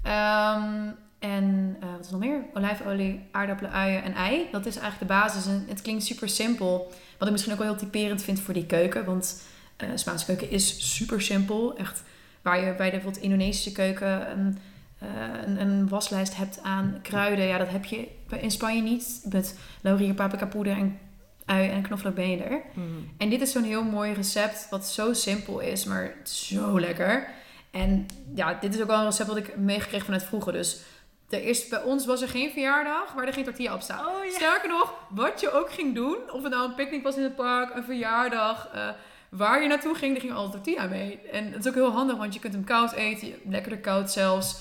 Um, en uh, wat is nog meer? Olijfolie, aardappelen, uien en ei. Dat is eigenlijk de basis. En het klinkt super simpel. Wat ik misschien ook wel heel typerend vind voor die keuken. Want uh, Spaanse keuken is super simpel. Echt waar je bij de bijvoorbeeld Indonesische keuken een, uh, een, een, waslijst hebt aan kruiden. Ja, dat heb je in Spanje niet. Met laurier, paprika poeder en ui en knoflook ben je er. Mm. En dit is zo'n heel mooi recept wat zo simpel is, maar zo lekker. En ja, dit is ook wel een recept wat ik meegekregen vanuit vroeger. Dus er is, bij ons was er geen verjaardag waar er geen tortilla op staat. Oh, ja. Sterker nog, wat je ook ging doen, of het nou een picknick was in het park, een verjaardag, uh, waar je naartoe ging, er ging altijd tortilla mee. En het is ook heel handig, want je kunt hem koud eten, lekkerder koud zelfs.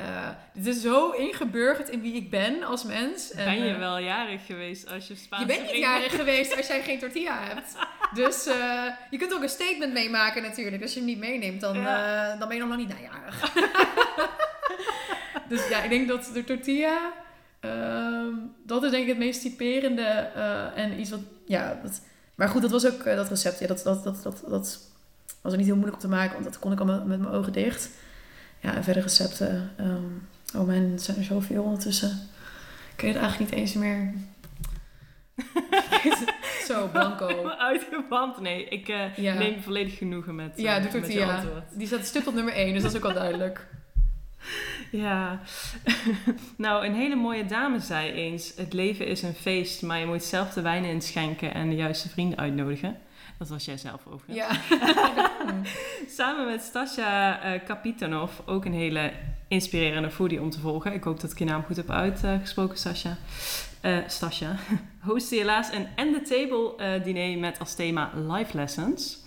Uh, dit is zo ingeburgerd in wie ik ben als mens. Ben en, je uh, wel jarig geweest als je Spaans Je bent niet jarig geweest als jij geen tortilla hebt. <laughs> Dus uh, je kunt ook een statement meemaken natuurlijk. Als je hem niet meeneemt, dan, ja. dan ben je nog niet najarig. <laughs> dus ja, ik denk dat de tortilla, uh, dat is denk ik het meest typerende. En iets wat, ja, dat, maar goed, dat was ook dat recept. Ja, dat, dat, dat, dat, dat was ook niet heel moeilijk om te maken, want dat kon ik al met, met mijn ogen dicht. Ja, en verder recepten. Um, oh man, er zijn er zoveel ondertussen. Ik weet het eigenlijk niet eens meer. <laughs> Zo, blanco. <laughs> Uit de band. Nee, ik uh, ja. neem volledig genoegen met, uh, ja, de tortilla. Die staat stuk op nummer 1, dus dat is ook al <laughs> duidelijk. Ja, nou een hele mooie dame zei eens: Het leven is een feest, maar je moet zelf de wijnen inschenken en de juiste vrienden uitnodigen. Dat was jij zelf overigens. Ja. <laughs> Samen met Stasja uh, Kapitanov, ook een hele inspirerende foodie om te volgen. Ik hoop dat ik je naam goed heb uitgesproken, Sasha. Uh, Stasja. <laughs> Hostte helaas een And the Table uh, diner met als thema Life Lessons.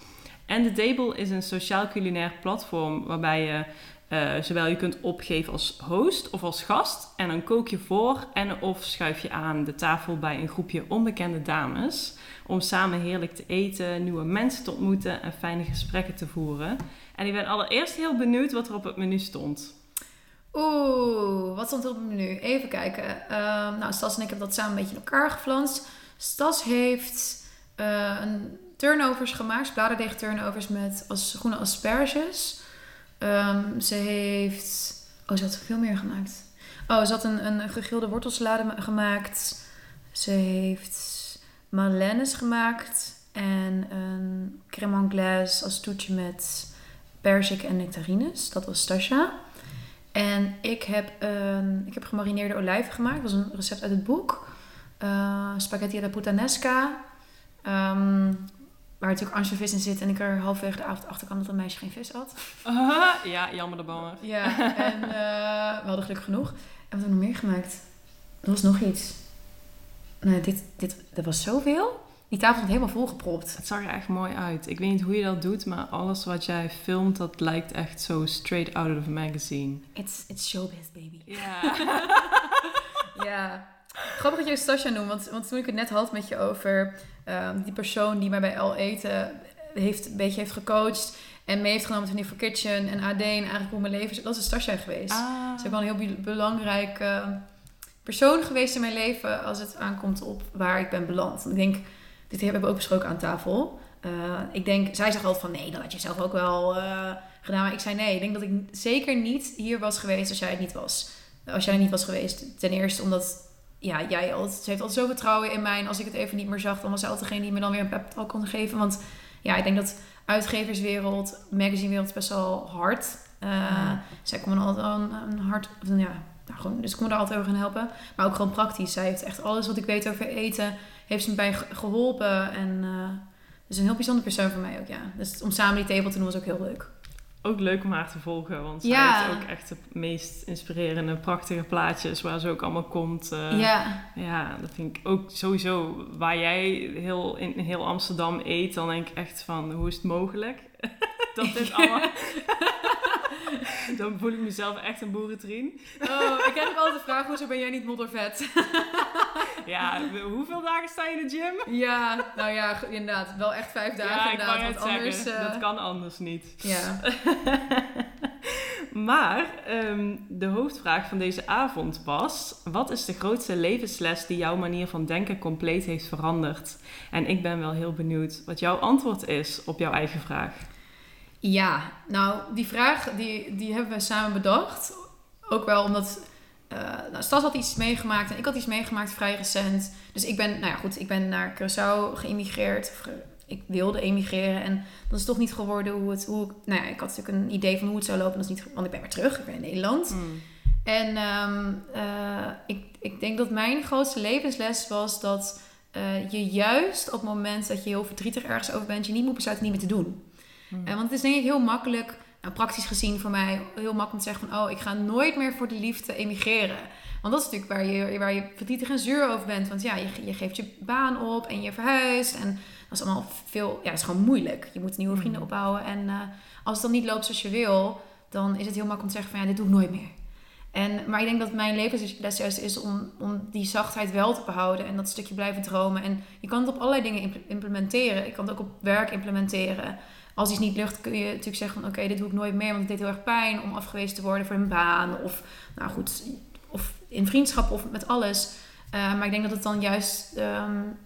And the Table is een sociaal culinair platform waarbij je uh, zowel je kunt opgeven als host of als gast. En dan kook je voor en of schuif je aan de tafel bij een groepje onbekende dames. Om samen heerlijk te eten, nieuwe mensen te ontmoeten en fijne gesprekken te voeren. En ik ben allereerst heel benieuwd wat er op het menu stond. Oeh, wat stond er op het menu? Even kijken. Uh, nou, Stas en ik hebben dat samen een beetje in elkaar geflanst. Stas heeft uh, een turnovers gemaakt, bladerdeeg turnovers met groene asperges. Um, ze heeft. Oh, ze had veel meer gemaakt. Oh, ze had een, een gegrilde wortelsalade gemaakt. Ze heeft madeleines gemaakt. En een crème anglaise als toetje met perzik en nectarines. Dat was Stasha. En ik heb, een, ik heb gemarineerde olijven gemaakt. Dat was een recept uit het boek. Uh, spaghetti alla puttanesca. Um, waar natuurlijk ansjovis in zit. En ik er halverwege de avond achter kwam dat een meisje geen vis had. Uh, ja, jammer de bomen. Ja, en uh, we hadden gelukkig genoeg. En wat hebben we nog meer gemaakt? Er was nog iets. Nee, dit, dit, er was zoveel. Die tafel was helemaal volgepropt. Het zag er echt mooi uit. Ik weet niet hoe je dat doet, maar alles wat jij filmt, dat lijkt echt zo straight out of a magazine. It's, it's showbiz, baby. Ja. <laughs> ja. Grappig dat je Sasha noemt, want, want toen ik het net had met je over um, die persoon die mij bij Al Eten heeft, een beetje heeft gecoacht en mee heeft genomen van die for Kitchen en AD en eigenlijk hoe mijn leven is, dat is Stasja geweest. Ah. Ze is wel een heel belangrijke persoon geweest in mijn leven als het aankomt op waar ik ben beland. Ik denk, dit hebben we ook besproken aan tafel. Uh, ik denk, zij zegt altijd van nee, dat had je zelf ook wel uh, gedaan. Maar ik zei nee, ik denk dat ik zeker niet hier was geweest als jij het niet was. Als jij niet was geweest. Ten eerste omdat ja, jij altijd, ze heeft altijd zo vertrouwen in mij. En als ik het even niet meer zag, dan was zij altijd degene die me dan weer een pep talk kon geven. Want ja, ik denk dat uitgeverswereld, magazinewereld best wel hard. Uh, ja. Zij kon me altijd een, een hard, ja, nou gewoon, dus ik kon daar altijd over gaan helpen. Maar ook gewoon praktisch. Zij heeft echt alles wat ik weet over eten, heeft ze me bij geholpen. En uh, dus een heel bijzonder persoon voor mij ook, ja. Dus om samen die table te doen was ook heel leuk ook leuk om haar te volgen. Want zij heeft ook echt de meest inspirerende, prachtige plaatjes waar ze ook allemaal komt. Uh, ja. Ja, dat vind ik ook sowieso. Waar jij heel, in heel Amsterdam eet, dan denk ik echt van, hoe is het mogelijk? <laughs> dat dit <laughs> allemaal... <laughs> dan voel ik mezelf echt een boerentrien. Oh, ik ook altijd de vraag, hoezo ben jij niet moddervet? ja, hoeveel dagen sta je in de gym? Ja, nou ja, inderdaad. Wel echt vijf dagen ja, inderdaad. Ik anders, zeggen, uh... dat kan anders niet. Ja. maar um, de hoofdvraag van deze avond was... Wat is de grootste levensles die jouw manier van denken compleet heeft veranderd? En ik ben wel heel benieuwd wat jouw antwoord is op jouw eigen vraag. Ja, nou, die vraag die, die hebben we samen bedacht. Ook wel omdat uh, nou, Stas had iets meegemaakt en ik had iets meegemaakt vrij recent. Dus ik ben, nou ja, goed, ik ben naar Curaçao geëmigreerd. Of ik wilde emigreren en dat is toch niet geworden hoe het, hoe, nou ja, ik had natuurlijk een idee van hoe het zou lopen. Dat is niet, want ik ben weer terug, ik ben in Nederland. Mm. En um, uh, ik, ik denk dat mijn grootste levensles was dat uh, je juist op het moment dat je heel verdrietig ergens over bent, je niet moet besluiten niet meer te doen. Mm. want het is denk ik heel makkelijk nou, praktisch gezien voor mij heel makkelijk te zeggen van... oh, ik ga nooit meer voor de liefde emigreren. Want dat is natuurlijk waar je, waar je verdrietig en zuur over bent. Want ja, je, je geeft je baan op en je verhuist. En dat is allemaal veel... Ja, het is gewoon moeilijk. Je moet nieuwe vrienden mm. opbouwen. En uh, als het dan niet loopt zoals je wil... dan is het heel makkelijk om te zeggen van... ja, dit doe ik nooit meer. En, maar ik denk dat mijn levensles juist is om, om die zachtheid wel te behouden. En dat stukje blijven dromen. En je kan het op allerlei dingen implementeren. Ik kan het ook op werk implementeren als iets niet lukt, kun je natuurlijk zeggen van oké, dit doe ik nooit meer, want het deed heel erg pijn om afgewezen te worden voor een baan of nou goed, of in vriendschap of met alles. Uh, maar ik denk dat het dan juist um,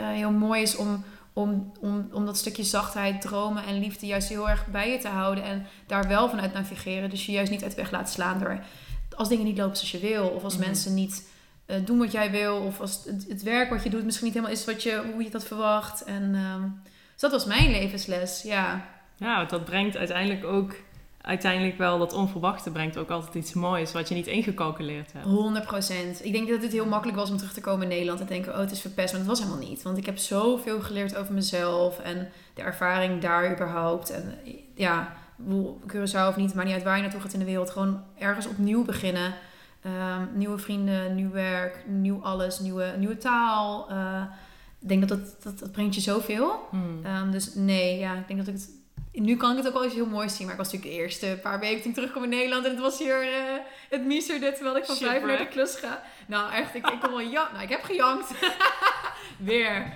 uh, heel mooi is om, om, om, om dat stukje zachtheid, dromen en liefde juist heel erg bij je te houden en daar wel vanuit navigeren. Dus je juist niet uit de weg laten slaan door als dingen niet lopen zoals je wil of als mm -hmm. mensen niet uh, doen wat jij wil of als het, het, werk wat je doet misschien niet helemaal is wat je, hoe je dat verwacht. En um, dus dat was mijn levensles, ja. Ja, dat brengt uiteindelijk ook uiteindelijk wel dat onverwachte brengt ook altijd iets moois wat je niet ingecalculeerd hebt. 100%. Ik denk dat het heel makkelijk was om terug te komen in Nederland en denken, oh het is verpest, maar dat was helemaal niet. Want ik heb zoveel geleerd over mezelf en de ervaring daar überhaupt. En ja, Curaçao of niet, maar niet uit waar je naartoe gaat in de wereld. Gewoon ergens opnieuw beginnen. Ehm, nieuwe vrienden, nieuw werk, nieuw alles, nieuwe, nieuwe taal. Eh, ik denk dat dat, dat, dat brengt je zoveel. Hmm. Ehm, dus nee, ja, ik denk dat ik het... Nu kan ik het ook wel eens heel mooi zien. Maar ik was natuurlijk de eerste paar weken toen ik terugkwam in Nederland. En het was hier uh, het miezerde terwijl ik van vijf naar de klus ga. Nou echt, ik, ik kon wel ja, Nou, ik heb gejankt. <laughs> Weer.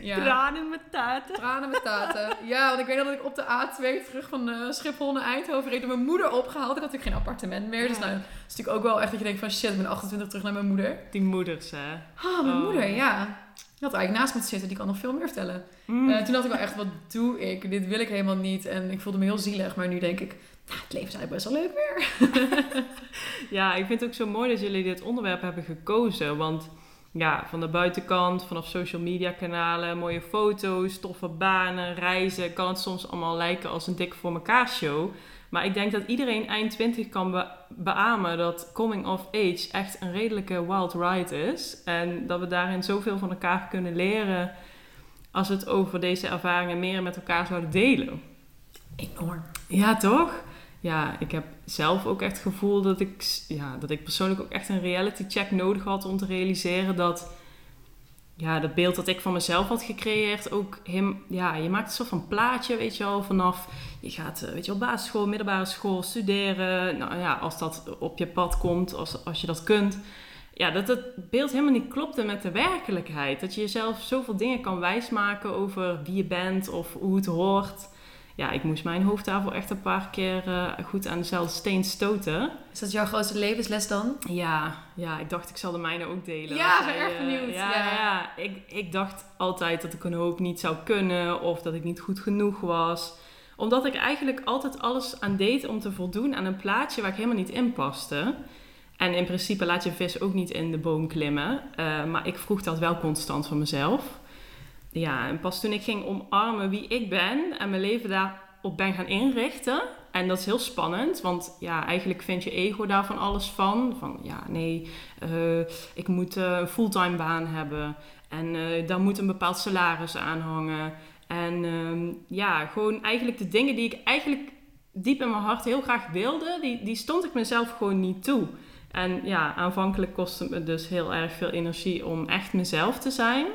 Ja. Tranen met taten. Tranen met taten. Ja, want ik weet dat ik op de A2 terug van uh, Schiphol naar Eindhoven reed door mijn moeder opgehaald. Ik had natuurlijk geen appartement meer. Dus nou, dat is natuurlijk ook wel echt dat je denkt van shit, ik ben 28 terug naar mijn moeder. Die moeders, hè? Ah, mijn oh. moeder, ja. Die had eigenlijk naast moeten zitten, die kan nog veel meer vertellen. Mm. Uh, toen dacht ik wel echt, wat doe ik? Dit wil ik helemaal niet. En ik voelde me heel zielig, maar nu denk ik, nou, het leven is eigenlijk best wel leuk weer. <laughs> ja, ik vind het ook zo mooi dat jullie dit onderwerp hebben gekozen. Want ja, van de buitenkant, vanaf social media kanalen, mooie foto's, toffe banen, reizen, kan het soms allemaal lijken als een dik voor elkaar show. Maar ik denk dat iedereen eind 20 kan be beamen dat coming of age echt een redelijke wild ride is. En dat we daarin zoveel van elkaar kunnen leren als we het over deze ervaringen meer met elkaar zouden delen. Enorm. Ja, toch? Ja, ik heb zelf ook echt het gevoel dat ik, ja, dat ik persoonlijk ook echt een reality check nodig had om te realiseren dat ja, dat beeld dat ik van mezelf had gecreëerd ook hem, ja, je maakt een soort van plaatje, weet je wel, vanaf je gaat, eh, weet je wel, basisschool, middelbare school, studeren, nou ja, als dat op je pad komt, als, als je dat kunt. Ja, dat het beeld helemaal niet klopte met de werkelijkheid. Dat je jezelf zoveel dingen kan wijsmaken over wie je bent of hoe het hoort ja, ik moest mijn hoofdtafel echt een paar keer uh, goed aan dezelfde steen stoten. Is dat jouw grootste levensles dan? Ja, ja ik dacht ik zal de mijne ook delen. Ja, ik ben erg benieuwd. ja, ja. ja, Ik, ik dacht altijd dat ik een hoop niet zou kunnen of dat ik niet goed genoeg was. Omdat ik eigenlijk altijd alles aan deed om te voldoen aan een plaatje waar ik helemaal niet in paste. En in principe laat je vis ook niet in de boom klimmen. Uh, maar ik vroeg dat wel constant van mezelf ja, en pas toen ik ging omarmen wie ik ben en mijn leven daarop ben gaan inrichten. En dat is heel spannend, want ja, eigenlijk vind je ego daar van alles van. Van ja, nee, uh, ik moet uh, een fulltime baan hebben. En uh, daar moet een bepaald salaris aan hangen. En um, ja, gewoon eigenlijk de dingen die ik eigenlijk diep in mijn hart heel graag wilde, die, die stond ik mezelf gewoon niet toe. En ja, aanvankelijk kostte het me dus heel erg veel energie om echt mezelf te zijn.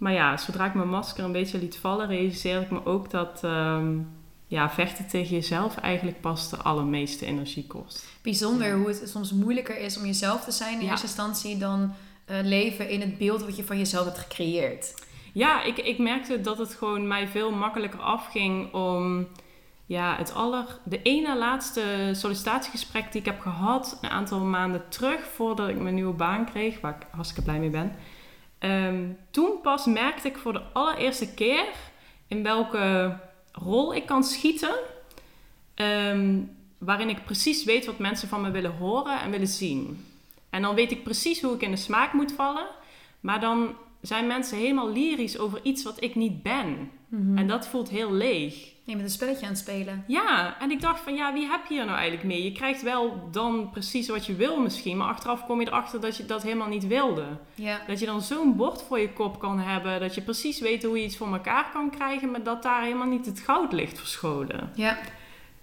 Maar ja, zodra ik mijn masker een beetje liet vallen, realiseerde ik me ook dat ehm, ja, vechten tegen jezelf eigenlijk pas de allermeeste energie kost. Bijzonder hoe het soms moeilijker is om jezelf te zijn in eerste instantie dan uh, leven in het beeld wat je van jezelf hebt gecreëerd. Ja, ik, ik merkte dat het gewoon mij veel makkelijker afging om ja, het aller, de ene laatste sollicitatiegesprek die ik heb gehad, een aantal maanden terug voordat ik mijn nieuwe baan kreeg, waar ik hartstikke blij mee ben Ehm, toen pas merkte ik voor de allereerste keer in welke rol ik kan schieten. Ehm, waarin ik precies weet wat mensen van me willen horen en willen zien. En dan weet ik precies hoe ik in de smaak moet vallen. Maar dan zijn mensen helemaal lyrisch over iets wat ik niet ben. Mhm. En dat voelt heel leeg. Je bent een spelletje aan het spelen. Ja, en ik dacht van ja, wie heb je hier nou eigenlijk mee? Je krijgt wel dan precies wat je wil misschien, maar achteraf kom je erachter dat je dat helemaal niet wilde. Ja. Dat je dan zo'n bord voor je kop kan hebben, dat je precies weet hoe je iets voor elkaar kan krijgen, maar dat daar helemaal niet het goud ligt verscholen. Ja.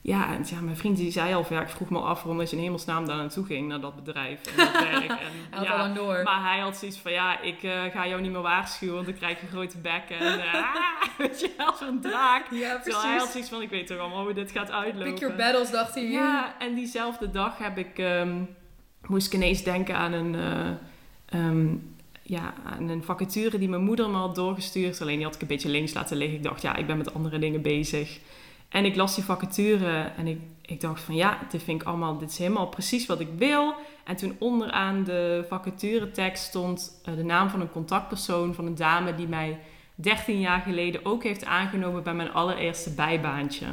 Ja, en ja, mijn vriend die zei al ja, ik vroeg me af waarom je in hemelsnaam daar naartoe ging, naar dat bedrijf en dat werk. <laughs> En, hij ja, al door. Maar hij had zoiets van ja, ik uh, ga jou niet meer waarschuwen, want dan krijg je een grote bek en uh, <laughs> <laughs> weet je wel, zo'n draak. Ja, precies. Terwijl hij had zoiets van ik weet toch allemaal hoe dit gaat uitlopen. Pick your battles, dacht hij. Ja, en diezelfde dag heb ik, um, moest ik ineens denken aan een... Uh, um, ja, aan een vacature die mijn moeder me had doorgestuurd. Alleen die had ik een beetje links laten liggen. Ik dacht, ja, ik ben met andere dingen bezig. En ik las die vacature en ik, ik dacht van ja, dit vind ik allemaal, dit is helemaal precies wat ik wil. En toen onderaan de vacaturetekst stond uh, de naam van een contactpersoon van een dame die mij 13 jaar geleden ook heeft aangenomen bij mijn allereerste bijbaantje.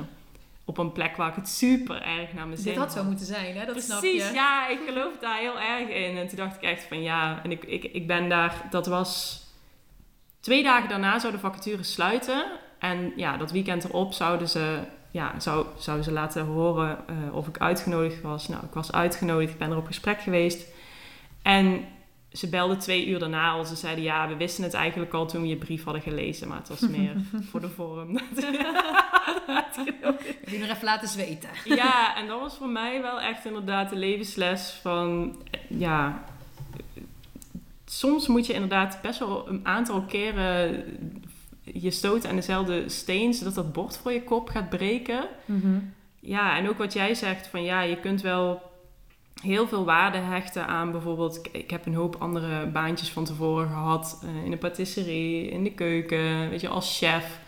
Op een plek waar ik het super erg naar mijn zin Dit had zo moeten zijn, hè? Dat Precies, snap je. ja, ik geloof daar heel erg in. En toen dacht ik echt van ja, en ik, ik, ik ben daar, dat was twee dagen daarna zou de vacature sluiten. En ja, dat weekend erop zouden ze, ja, zou, zouden ze laten horen uh, of ik uitgenodigd was. Nou, ik was uitgenodigd, ik ben er op gesprek geweest. En ze belden twee uur daarna al. Ze zeiden ja, we wisten het eigenlijk al toen we je brief hadden gelezen. Maar het was meer <laughs> voor de vorm. <laughs> Je nog even laten zweten. ja, en dat was voor mij wel echt inderdaad de levensles van... Ja, soms moet je inderdaad best wel een aantal keren je stoot aan dezelfde steen... zodat dat bord voor je kop gaat breken. Mhm. Ja, en ook wat jij zegt van ja, je kunt wel heel veel waarde hechten aan bijvoorbeeld... ik- heb een hoop andere baantjes van tevoren gehad. eh, in de patisserie, in de keuken, weet je, als chef.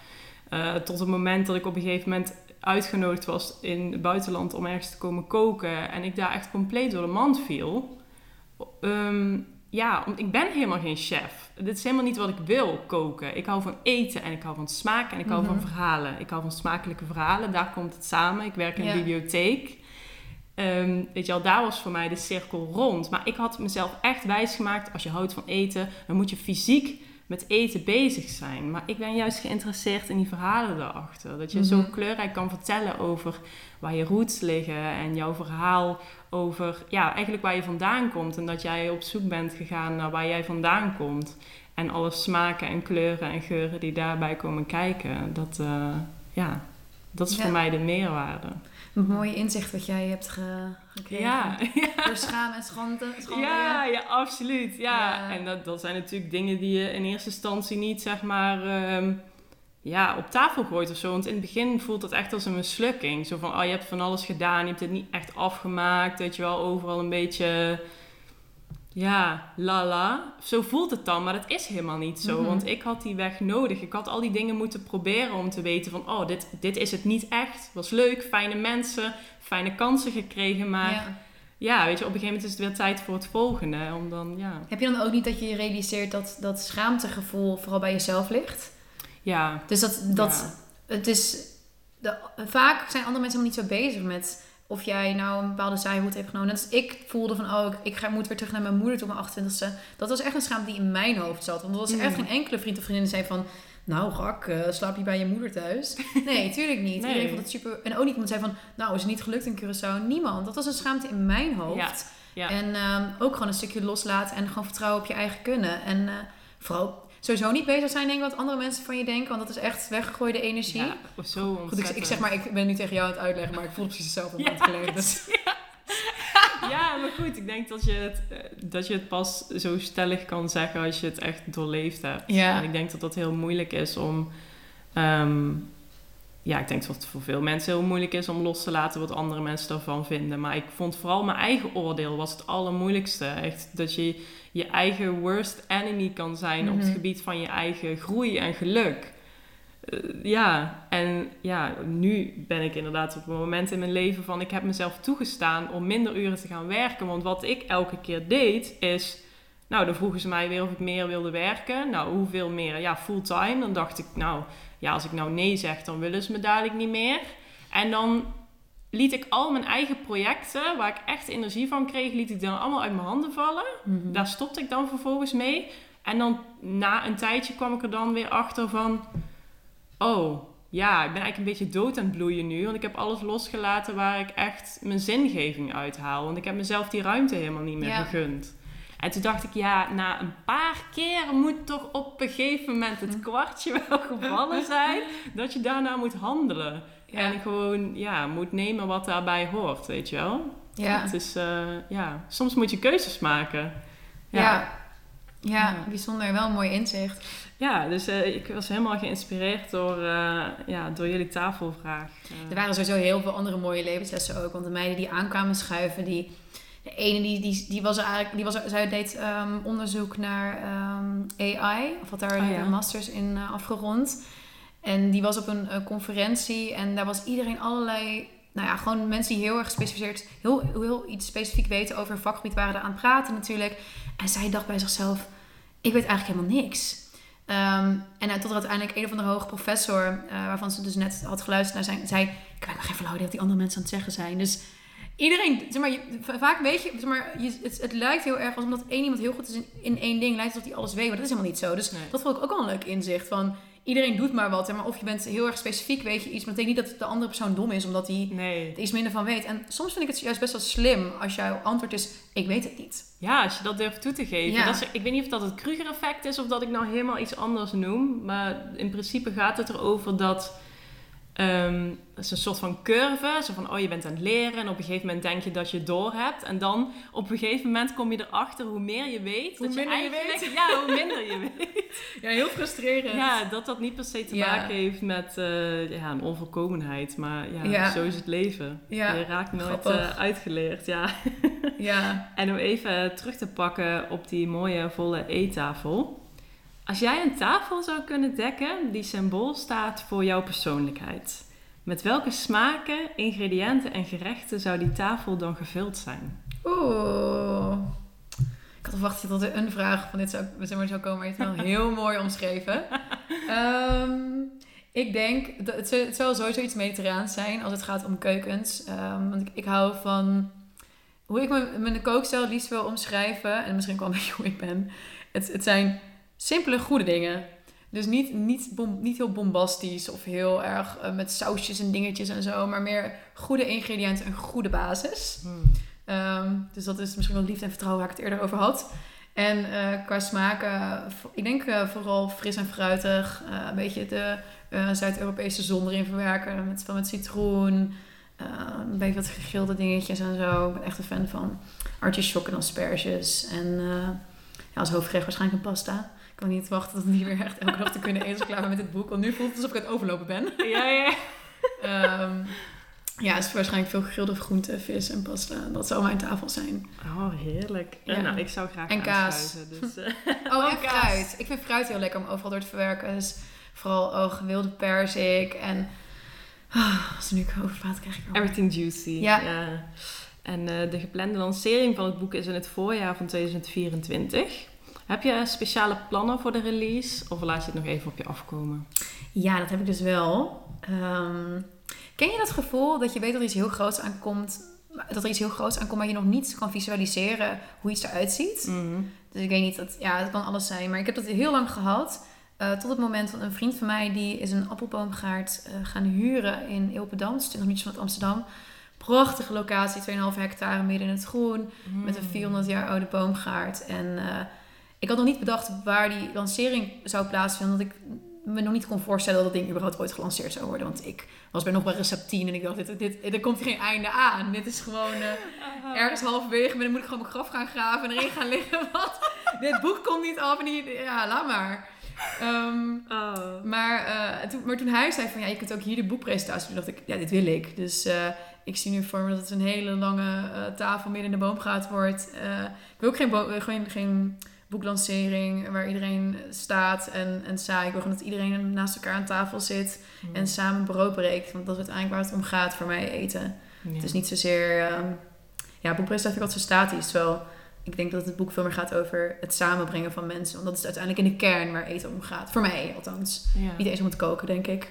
Eh, tot het moment dat ik op een gegeven moment uitgenodigd was in het buitenland om ergens te komen koken. En ik daar echt compleet door de mand viel. Ehm, ja, ik ben helemaal geen chef. Dit is helemaal niet wat ik wil koken. Ik hou van eten en ik hou van smaak en ik hou van Mhm. verhalen. Ik hou van smakelijke verhalen. Daar komt het samen. Ik werk in een Ja. bibliotheek. Ehm, weet je al, daar was voor mij de cirkel rond. Maar ik had mezelf echt wijsgemaakt, als je houdt van eten, dan moet je fysiek met eten bezig zijn. Maar ik ben juist geïnteresseerd in die verhalen daarachter. Dat je zo Mhm. kleurrijk kan vertellen over waar je roots liggen en jouw verhaal over, ja, eigenlijk waar je vandaan komt. En dat jij op zoek bent gegaan naar waar jij vandaan komt. En alle smaken en kleuren en geuren die daarbij komen kijken. Dat, eh, ja, dat is Ja. voor mij de meerwaarde. Een mooie inzicht wat jij hebt ge- gekregen. Ja, Door schaam en schande. Ja, ja, absoluut. Ja. Ja. En dat, dat zijn natuurlijk dingen die je in eerste instantie niet, zeg maar, ehm, ja, op tafel gooit of zo. Want in het begin voelt dat echt als een mislukking. Zo van, oh, je hebt van alles gedaan, je hebt het niet echt afgemaakt. Weet je wel, overal een beetje, ja, lala. Zo voelt het dan, maar dat is helemaal niet zo. Mhm. Want ik had die weg nodig. Ik had al die dingen moeten proberen om te weten van, oh, dit, dit is het niet echt. Was leuk, fijne mensen, fijne kansen gekregen, maar Ja. ja, weet je, op een gegeven moment is het weer tijd voor het volgende. Om dan, ja. Heb je dan ook niet dat je je realiseert dat dat schaamtegevoel vooral bij jezelf ligt? Ja. Dus dat, dat het is. De, vaak zijn andere mensen helemaal niet zo bezig met of jij nou een bepaalde zijhoed hebt genomen. Net als ik voelde van, oh, ik, ik ga, moet weer terug naar mijn moeder tot mijn 28ste. Dat was echt een schaamte die in mijn hoofd zat. Want er was echt Mm. geen enkele vriend of vriendin die zei van, nou gak, eh, slaap je bij je moeder thuis? <laughs> Nee, tuurlijk niet. Nee. Iedereen vond het super. En ook niet iemand zei van, nou is het niet gelukt in Curaçao. Niemand. Dat was een schaamte in mijn hoofd. Ja. En ehm, ook gewoon een stukje loslaten en gewoon vertrouwen op je eigen kunnen. En eh, vooral sowieso niet bezig zijn denk ik wat andere mensen van je denken. Want dat is echt weggegooide energie. Ja, zo Goed, ik, zeg maar, ik ben nu tegen jou aan het uitleggen, maar ik voel precies hetzelfde <laughs> Ja, geleden. Dus. <laughs> Ja, maar goed, ik denk dat je, het, eh, dat je het pas zo stellig kan zeggen als je het echt doorleefd hebt. Ja. En ik denk dat dat heel moeilijk is om... ehm, ja, ik denk dat het voor veel mensen heel moeilijk is om los te laten wat andere mensen daarvan vinden. Maar ik vond vooral mijn eigen oordeel was het allermoeilijkste. Echt dat je je eigen worst enemy kan zijn op het Mhm. gebied van je eigen groei en geluk. Eh, ja, en ja, nu ben ik inderdaad op een moment in mijn leven van ik heb mezelf toegestaan om minder uren te gaan werken. Want wat ik elke keer deed is, nou dan vroegen ze mij weer of ik meer wilde werken. Nou, hoeveel meer? Ja, fulltime. Dan dacht ik, nou ja, als ik nou nee zeg, dan willen ze me dadelijk niet meer. En dan liet ik al mijn eigen projecten, waar ik echt energie van kreeg, liet ik dan allemaal uit mijn handen vallen. Mhm. Daar stopte ik dan vervolgens mee. En dan na een tijdje kwam ik er dan weer achter van... Oh, ja, ik ben eigenlijk een beetje dood aan het bloeien nu. Want ik heb alles losgelaten waar ik echt mijn zingeving uithaal. Want ik heb mezelf die ruimte helemaal niet meer Ja. gegund. En toen dacht ik, ja, na een paar keer moet toch op een gegeven moment het kwartje <laughs> wel gevallen zijn. Dat je daarna moet handelen. Ja. En gewoon, ja, moet nemen wat daarbij hoort, weet je wel. Ja. Het is, eh, ja, soms moet je keuzes maken. Ja. Ja. Ja. bijzonder. Wel een mooi inzicht. Ja, dus eh, ik was helemaal geïnspireerd door, eh, ja, door jullie tafelvraag. Er waren sowieso heel veel andere mooie levenslessen ook. Want de meiden die aankwamen schuiven, die... De ene die, die, die was eigenlijk, die was, zij deed ehm, onderzoek naar ehm, AI, of had daar Oh ja. een masters in eh, afgerond. En die was op een eh, conferentie en daar was iedereen allerlei, nou ja, gewoon mensen die heel erg gespecialiseerd, heel, heel, iets specifiek weten over een vakgebied waren er aan het praten natuurlijk. En zij dacht bij zichzelf, ik weet eigenlijk helemaal niks. Ehm, en eh, tot er uiteindelijk een of andere hoge professor, waarvan ze dus net had geluisterd naar zijn, zei, ik heb nog geen flauw idee wat die andere mensen aan het zeggen zijn. Dus iedereen, zeg maar, je, vaak weet je, zeg maar, je, het, het lijkt heel erg als omdat één iemand heel goed is in, in één ding, lijkt het alsof hij alles weet, maar dat is helemaal niet zo. Dus Nee. dat vond ik ook wel een leuk inzicht van, iedereen doet maar wat. Hè, maar of je bent heel erg specifiek, weet je iets. Maar dat betekent niet dat de andere persoon dom is, omdat hij Nee. er iets minder van weet. En soms vind ik het juist best wel slim als jouw antwoord is, ik weet het niet. Ja, als je dat durft toe te geven. Ja. Dat is, ik weet niet of dat het Kruger-effect is of dat ik nou helemaal iets anders noem. Maar in principe gaat het erover dat... ehm, het is een soort van curve. Zo van, oh, je bent aan het leren. En op een gegeven moment denk je dat je door hebt. En dan op een gegeven moment kom je erachter hoe meer je weet. Hoe dat minder je eigenlijk- Ja, hoe minder je weet. <laughs> Ja, heel frustrerend. Ja, dat dat niet per se te Ja. maken heeft met eh, ja, een onvolkomenheid. Maar ja, Ja. zo is het leven. Ja, Je raakt nooit eh, uitgeleerd, ja. ja. <laughs> En om even terug te pakken op die mooie volle eettafel. Als jij een tafel zou kunnen dekken die symbool staat voor jouw persoonlijkheid. Met welke smaken, ingrediënten en gerechten zou die tafel dan gevuld zijn? Oeh. Ik had verwacht dat er een vraag van dit zou, zeg maar, zou komen, maar je hebt het wel heel mooi omschreven. <laughs> Ehm, ik denk, dat het, zou- het zal sowieso iets mediterraans zijn als het gaat om keukens. Ehm, want ik, ik hou van hoe ik mijn, mijn kookstijl liefst wil omschrijven. En misschien ook wel een beetje hoe ik ben. Het, het zijn simpele, goede dingen. Dus niet, niet, bom, niet heel bombastisch of heel erg eh, met sausjes en dingetjes en zo. Maar meer goede ingrediënten, een goede basis. Ehm, dus dat is misschien wel liefde en vertrouwen waar ik het eerder over had. En eh, qua smaken, vo- ik denk eh, vooral fris en fruitig. eh, een beetje de eh, Zuid-Europese zon erin verwerken. Met, van met citroen. eh, een beetje wat gegrilde dingetjes en zo. Ik ben echt een fan van artisjokken en asperges. En eh, ja, als hoofdgerecht waarschijnlijk een pasta. Ik kan niet wachten tot die weer echt elke dag te kunnen eten. ik met dit boek. Want nu voelt het alsof ik aan het overlopen ben. <laughs> Ja, ja. Ehm, ja, het is waarschijnlijk veel gegrilde groenten, vis en pasta. Dat zou mijn tafel zijn. Oh, heerlijk. Ja. Ja. Nou, ik zou graag En kaas. Dus, eh, <laughs> Oh, Oh, en kaas. fruit. Ik vind fruit heel lekker om overal door te verwerken. Dus vooral oh, gewilde perzik. En ah, als nu over praat, krijg ik er everything juicy. Ja. En eh, de geplande lancering van het boek is in het voorjaar van 2024. Heb je speciale plannen voor de release? Of laat je het nog even op je afkomen? Ja, dat heb ik dus wel. Ehm, ken je dat gevoel dat je weet dat er iets heel groots aankomt, dat er iets heel groots aankomt, maar je nog niet kan visualiseren hoe iets eruit ziet? Mhm. Dus ik weet niet, dat, ja, het kan alles zijn. Maar ik heb dat heel lang gehad. eh, tot het moment dat een vriend van mij, die is een appelboomgaard eh, gaan huren in Ilpendam, 20 minuutjes van Amsterdam. Prachtige locatie, 2,5 hectare midden in het groen. Met een 400 jaar oude boomgaard. En eh, ik had nog niet bedacht waar die lancering zou plaatsvinden. Want ik me nog niet kon voorstellen dat dat ding überhaupt ooit gelanceerd zou worden. Want ik was bij nog bij receptien en ik dacht, dit, dit, er komt geen einde aan. Dit is gewoon eh, ergens halverwege. Maar dan moet ik gewoon mijn graf gaan graven en erin gaan liggen. <laughs> Want dit boek komt niet af en die, ja, laat maar. Ehm, Oh. maar, eh, toen, maar toen hij zei van ja, je kunt ook hier de boekpresentatie doen, dacht ik, ja, dit wil ik. Dus eh, ik zie nu voor me dat het een hele lange tafel midden in de boomgaard wordt. Ik wil ook geen, geen, geen boeklancering waar iedereen staat en, en saai. Ik wil gewoon dat iedereen naast elkaar aan tafel zit en samen brood breekt. Want dat is uiteindelijk waar het om gaat voor mij eten. Ja. Het is niet zozeer... ehm ja, boekpresentatie vind ik altijd zo statisch. Terwijl ik denk dat het boek veel meer gaat over het samenbrengen van mensen. Want dat is uiteindelijk in de kern waar eten om gaat. Voor mij althans. Ja. Niet eens om het koken, denk ik.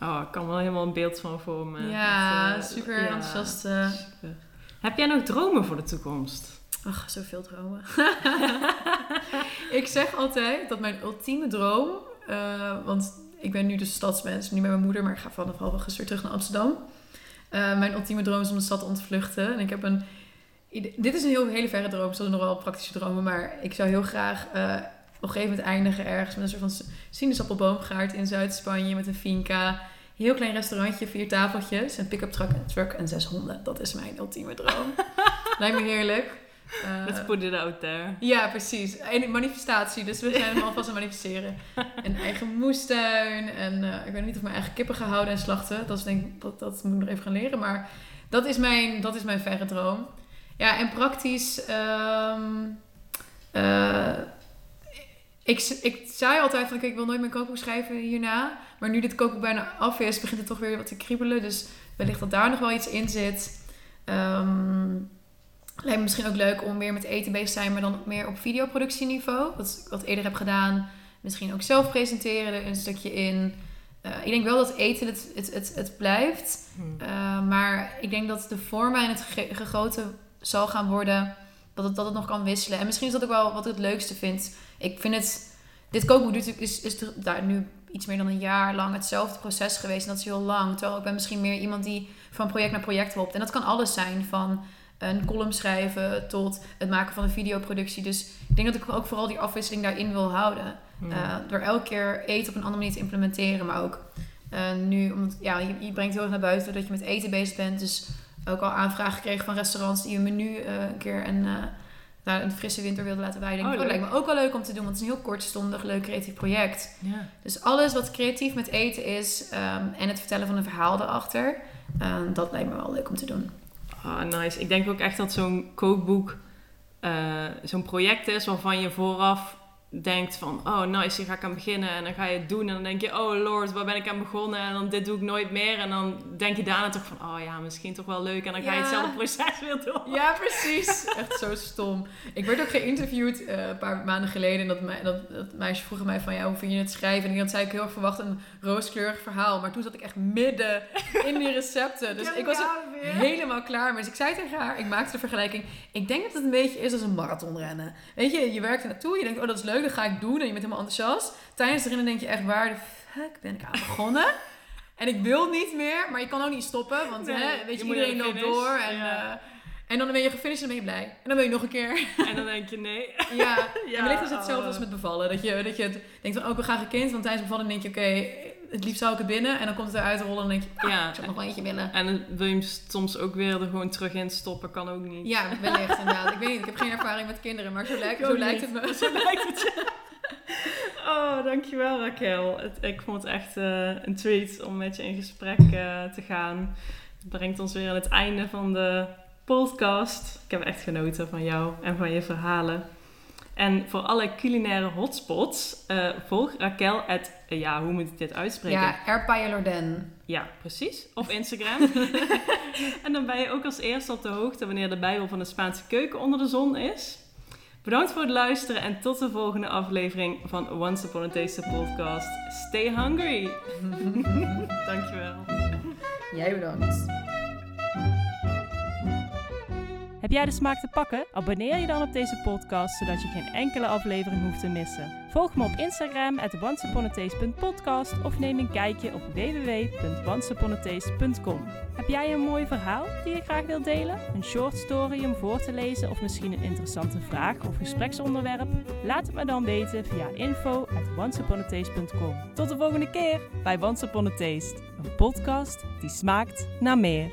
Oh, ik kan wel helemaal een beeld van vormen. ja, Met, eh, super ja, enthousiast. eh. super. Heb jij nog dromen voor de toekomst? Ach, zoveel dromen. <laughs> ik zeg altijd dat mijn ultieme droom... eh, want ik ben nu dus stadsmens, nu met mijn moeder... maar ik ga vanaf half augustus weer terug naar Amsterdam. Eh, mijn ultieme droom is om de stad te ontvluchten. En ik heb een... Dit is een heel, hele verre droom, zoals nog wel praktische dromen... maar ik zou heel graag eh, op een gegeven moment eindigen ergens... met een soort van sinaasappelboomgaard in Zuid-Spanje... met een finca... Heel klein restaurantje, vier tafeltjes, een pick-up truck, truck en zes honden. Dat is mijn ultieme droom. <laughs> Lijkt me heerlijk. Let's put it out there. ja, precies. En manifestatie, dus we zijn hem <laughs> alvast aan het manifesteren. Een eigen moestuin. En eh, ik weet niet of ik mijn eigen kippen ga houden en slachten. Dat, is denk, ik- dat, dat moet ik nog even gaan leren. Maar dat is mijn, dat is mijn verre droom. Ja, en praktisch... ehm, eh, ik, ik zei altijd van, kijk, ik wil nooit mijn kookboek schrijven hierna. Maar nu dit kookboek bijna af is, begint het toch weer wat te kriebelen. Dus wellicht dat daar nog wel iets in zit. Ehm, lijkt me misschien ook leuk om weer met eten bezig te zijn, maar dan meer op videoproductieniveau. Wat ik wat eerder heb gedaan. Misschien ook zelf presenteren er een stukje in. Eh, ik denk wel dat eten het, het, het, het blijft. Hm. Uh, maar ik denk dat de vorm en het ge- gegoten zal gaan worden. Dat het, dat het nog kan wisselen. En misschien is dat ook wel wat ik het leukste vind. Ik vind het... Dit kookboek is, is, er- daar nu iets meer dan een jaar lang hetzelfde proces geweest. En dat is heel lang. Terwijl ik ben misschien meer iemand die van project naar project hopt. En dat kan alles zijn. Van een column schrijven tot het maken van een videoproductie. Dus ik denk dat ik ook vooral die afwisseling daarin wil houden. Hmm. Uh, door elke keer eten op een andere manier te implementeren. Maar ook uh, nu, omdat ja, je, je, brengt heel erg naar buiten dat je met eten bezig bent. Dus ook al aanvragen gekregen van restaurants die een menu uh, een keer een, naar een frisse winter wilden laten wijden. Oh, dat lijkt me ook wel leuk om te doen, want het is een heel kortstondig, leuk creatief project. Ja. Dus alles wat creatief met eten is um, en het vertellen van een verhaal erachter, um, dat lijkt me wel leuk om te doen. Ah, nice. Ik denk ook echt dat zo'n kookboek uh, zo'n project is waarvan je vooraf denkt van, oh nice, hier ga ik aan beginnen. En dan ga je het doen en dan denk je, oh lord, waar ben ik aan begonnen? En dan dit doe ik nooit meer. En dan denk je daarna toch van, oh ja, misschien toch wel leuk. En dan ga je hetzelfde proces weer door. Ja, precies. Echt zo stom. Ik werd ook geïnterviewd uh, een paar maanden geleden. En dat, me dat, dat, meisje vroeg mij van, ja, hoe vind je het schrijven? En dan zei ik heel erg verwacht een rooskleurig verhaal. Maar toen zat ik echt midden in die recepten. Dus ik was helemaal klaar mee. Dus ik zei tegen haar, ik maakte de vergelijking. Ik denk dat het een beetje is als een marathonrennen. Weet je, je werkt er naartoe. Je denkt, oh dat is leuk dat ga ik doen. En je bent helemaal enthousiast. Tijdens de rennen denk je echt, waar de fuck ben ik aan begonnen? <laughs> en ik wil niet meer, maar je kan ook niet stoppen. Want Nee, hè, weet je, iedereen loopt door. En, ja. eh, en dan ben je gefinished en dan ben je blij. En dan wil je nog een keer. En dan denk je, nee. <laughs> ja, <laughs> Ja, en wellicht is het hetzelfde oh. als met bevallen. Dat je, dat je denkt van, oh, graag een kind. Want tijdens bevallen denk je, oké, het liefst zou ik het binnen. En dan komt het eruit rollen en denk je, ah, Ja. ik zou nog eentje binnen. En dan wil je hem soms ook weer er gewoon terug in stoppen. Kan ook niet. Ja, wellicht inderdaad. Ik weet niet, ik heb geen ervaring met kinderen, maar zo lijkt, <laughs> zo lijkt het me. Zo lijkt het je. Oh, dankjewel Raquel. Het, ik vond het echt eh, een treat om met je in gesprek eh, te gaan. Het brengt ons weer aan het einde van de podcast. Ik heb echt genoten van jou en van je verhalen. En voor alle culinaire hotspots, eh, volg Raquel at, eh, ja, hoe moet ik dit uitspreken? Ja, Erpaille Lorden. Ja, precies. Op Instagram. <laughs> en dan ben je ook als eerste op de hoogte wanneer de Bijbel van de Spaanse keuken onder de zon is. Bedankt voor het luisteren en tot de volgende aflevering van Once Upon a Taste podcast. Stay hungry. <laughs> <laughs> Dankjewel. Jij bedankt. Heb jij de smaak te pakken? Abonneer je dan op deze podcast, zodat je geen enkele aflevering hoeft te missen. Volg me op Instagram, at of neem een kijkje op www.onceuponataste.com. Heb jij een mooi verhaal die je graag wilt delen? Een short story om voor te lezen of misschien een interessante vraag of gespreksonderwerp? Laat het me dan weten via info at. Tot de volgende keer bij Once een podcast die smaakt naar meer.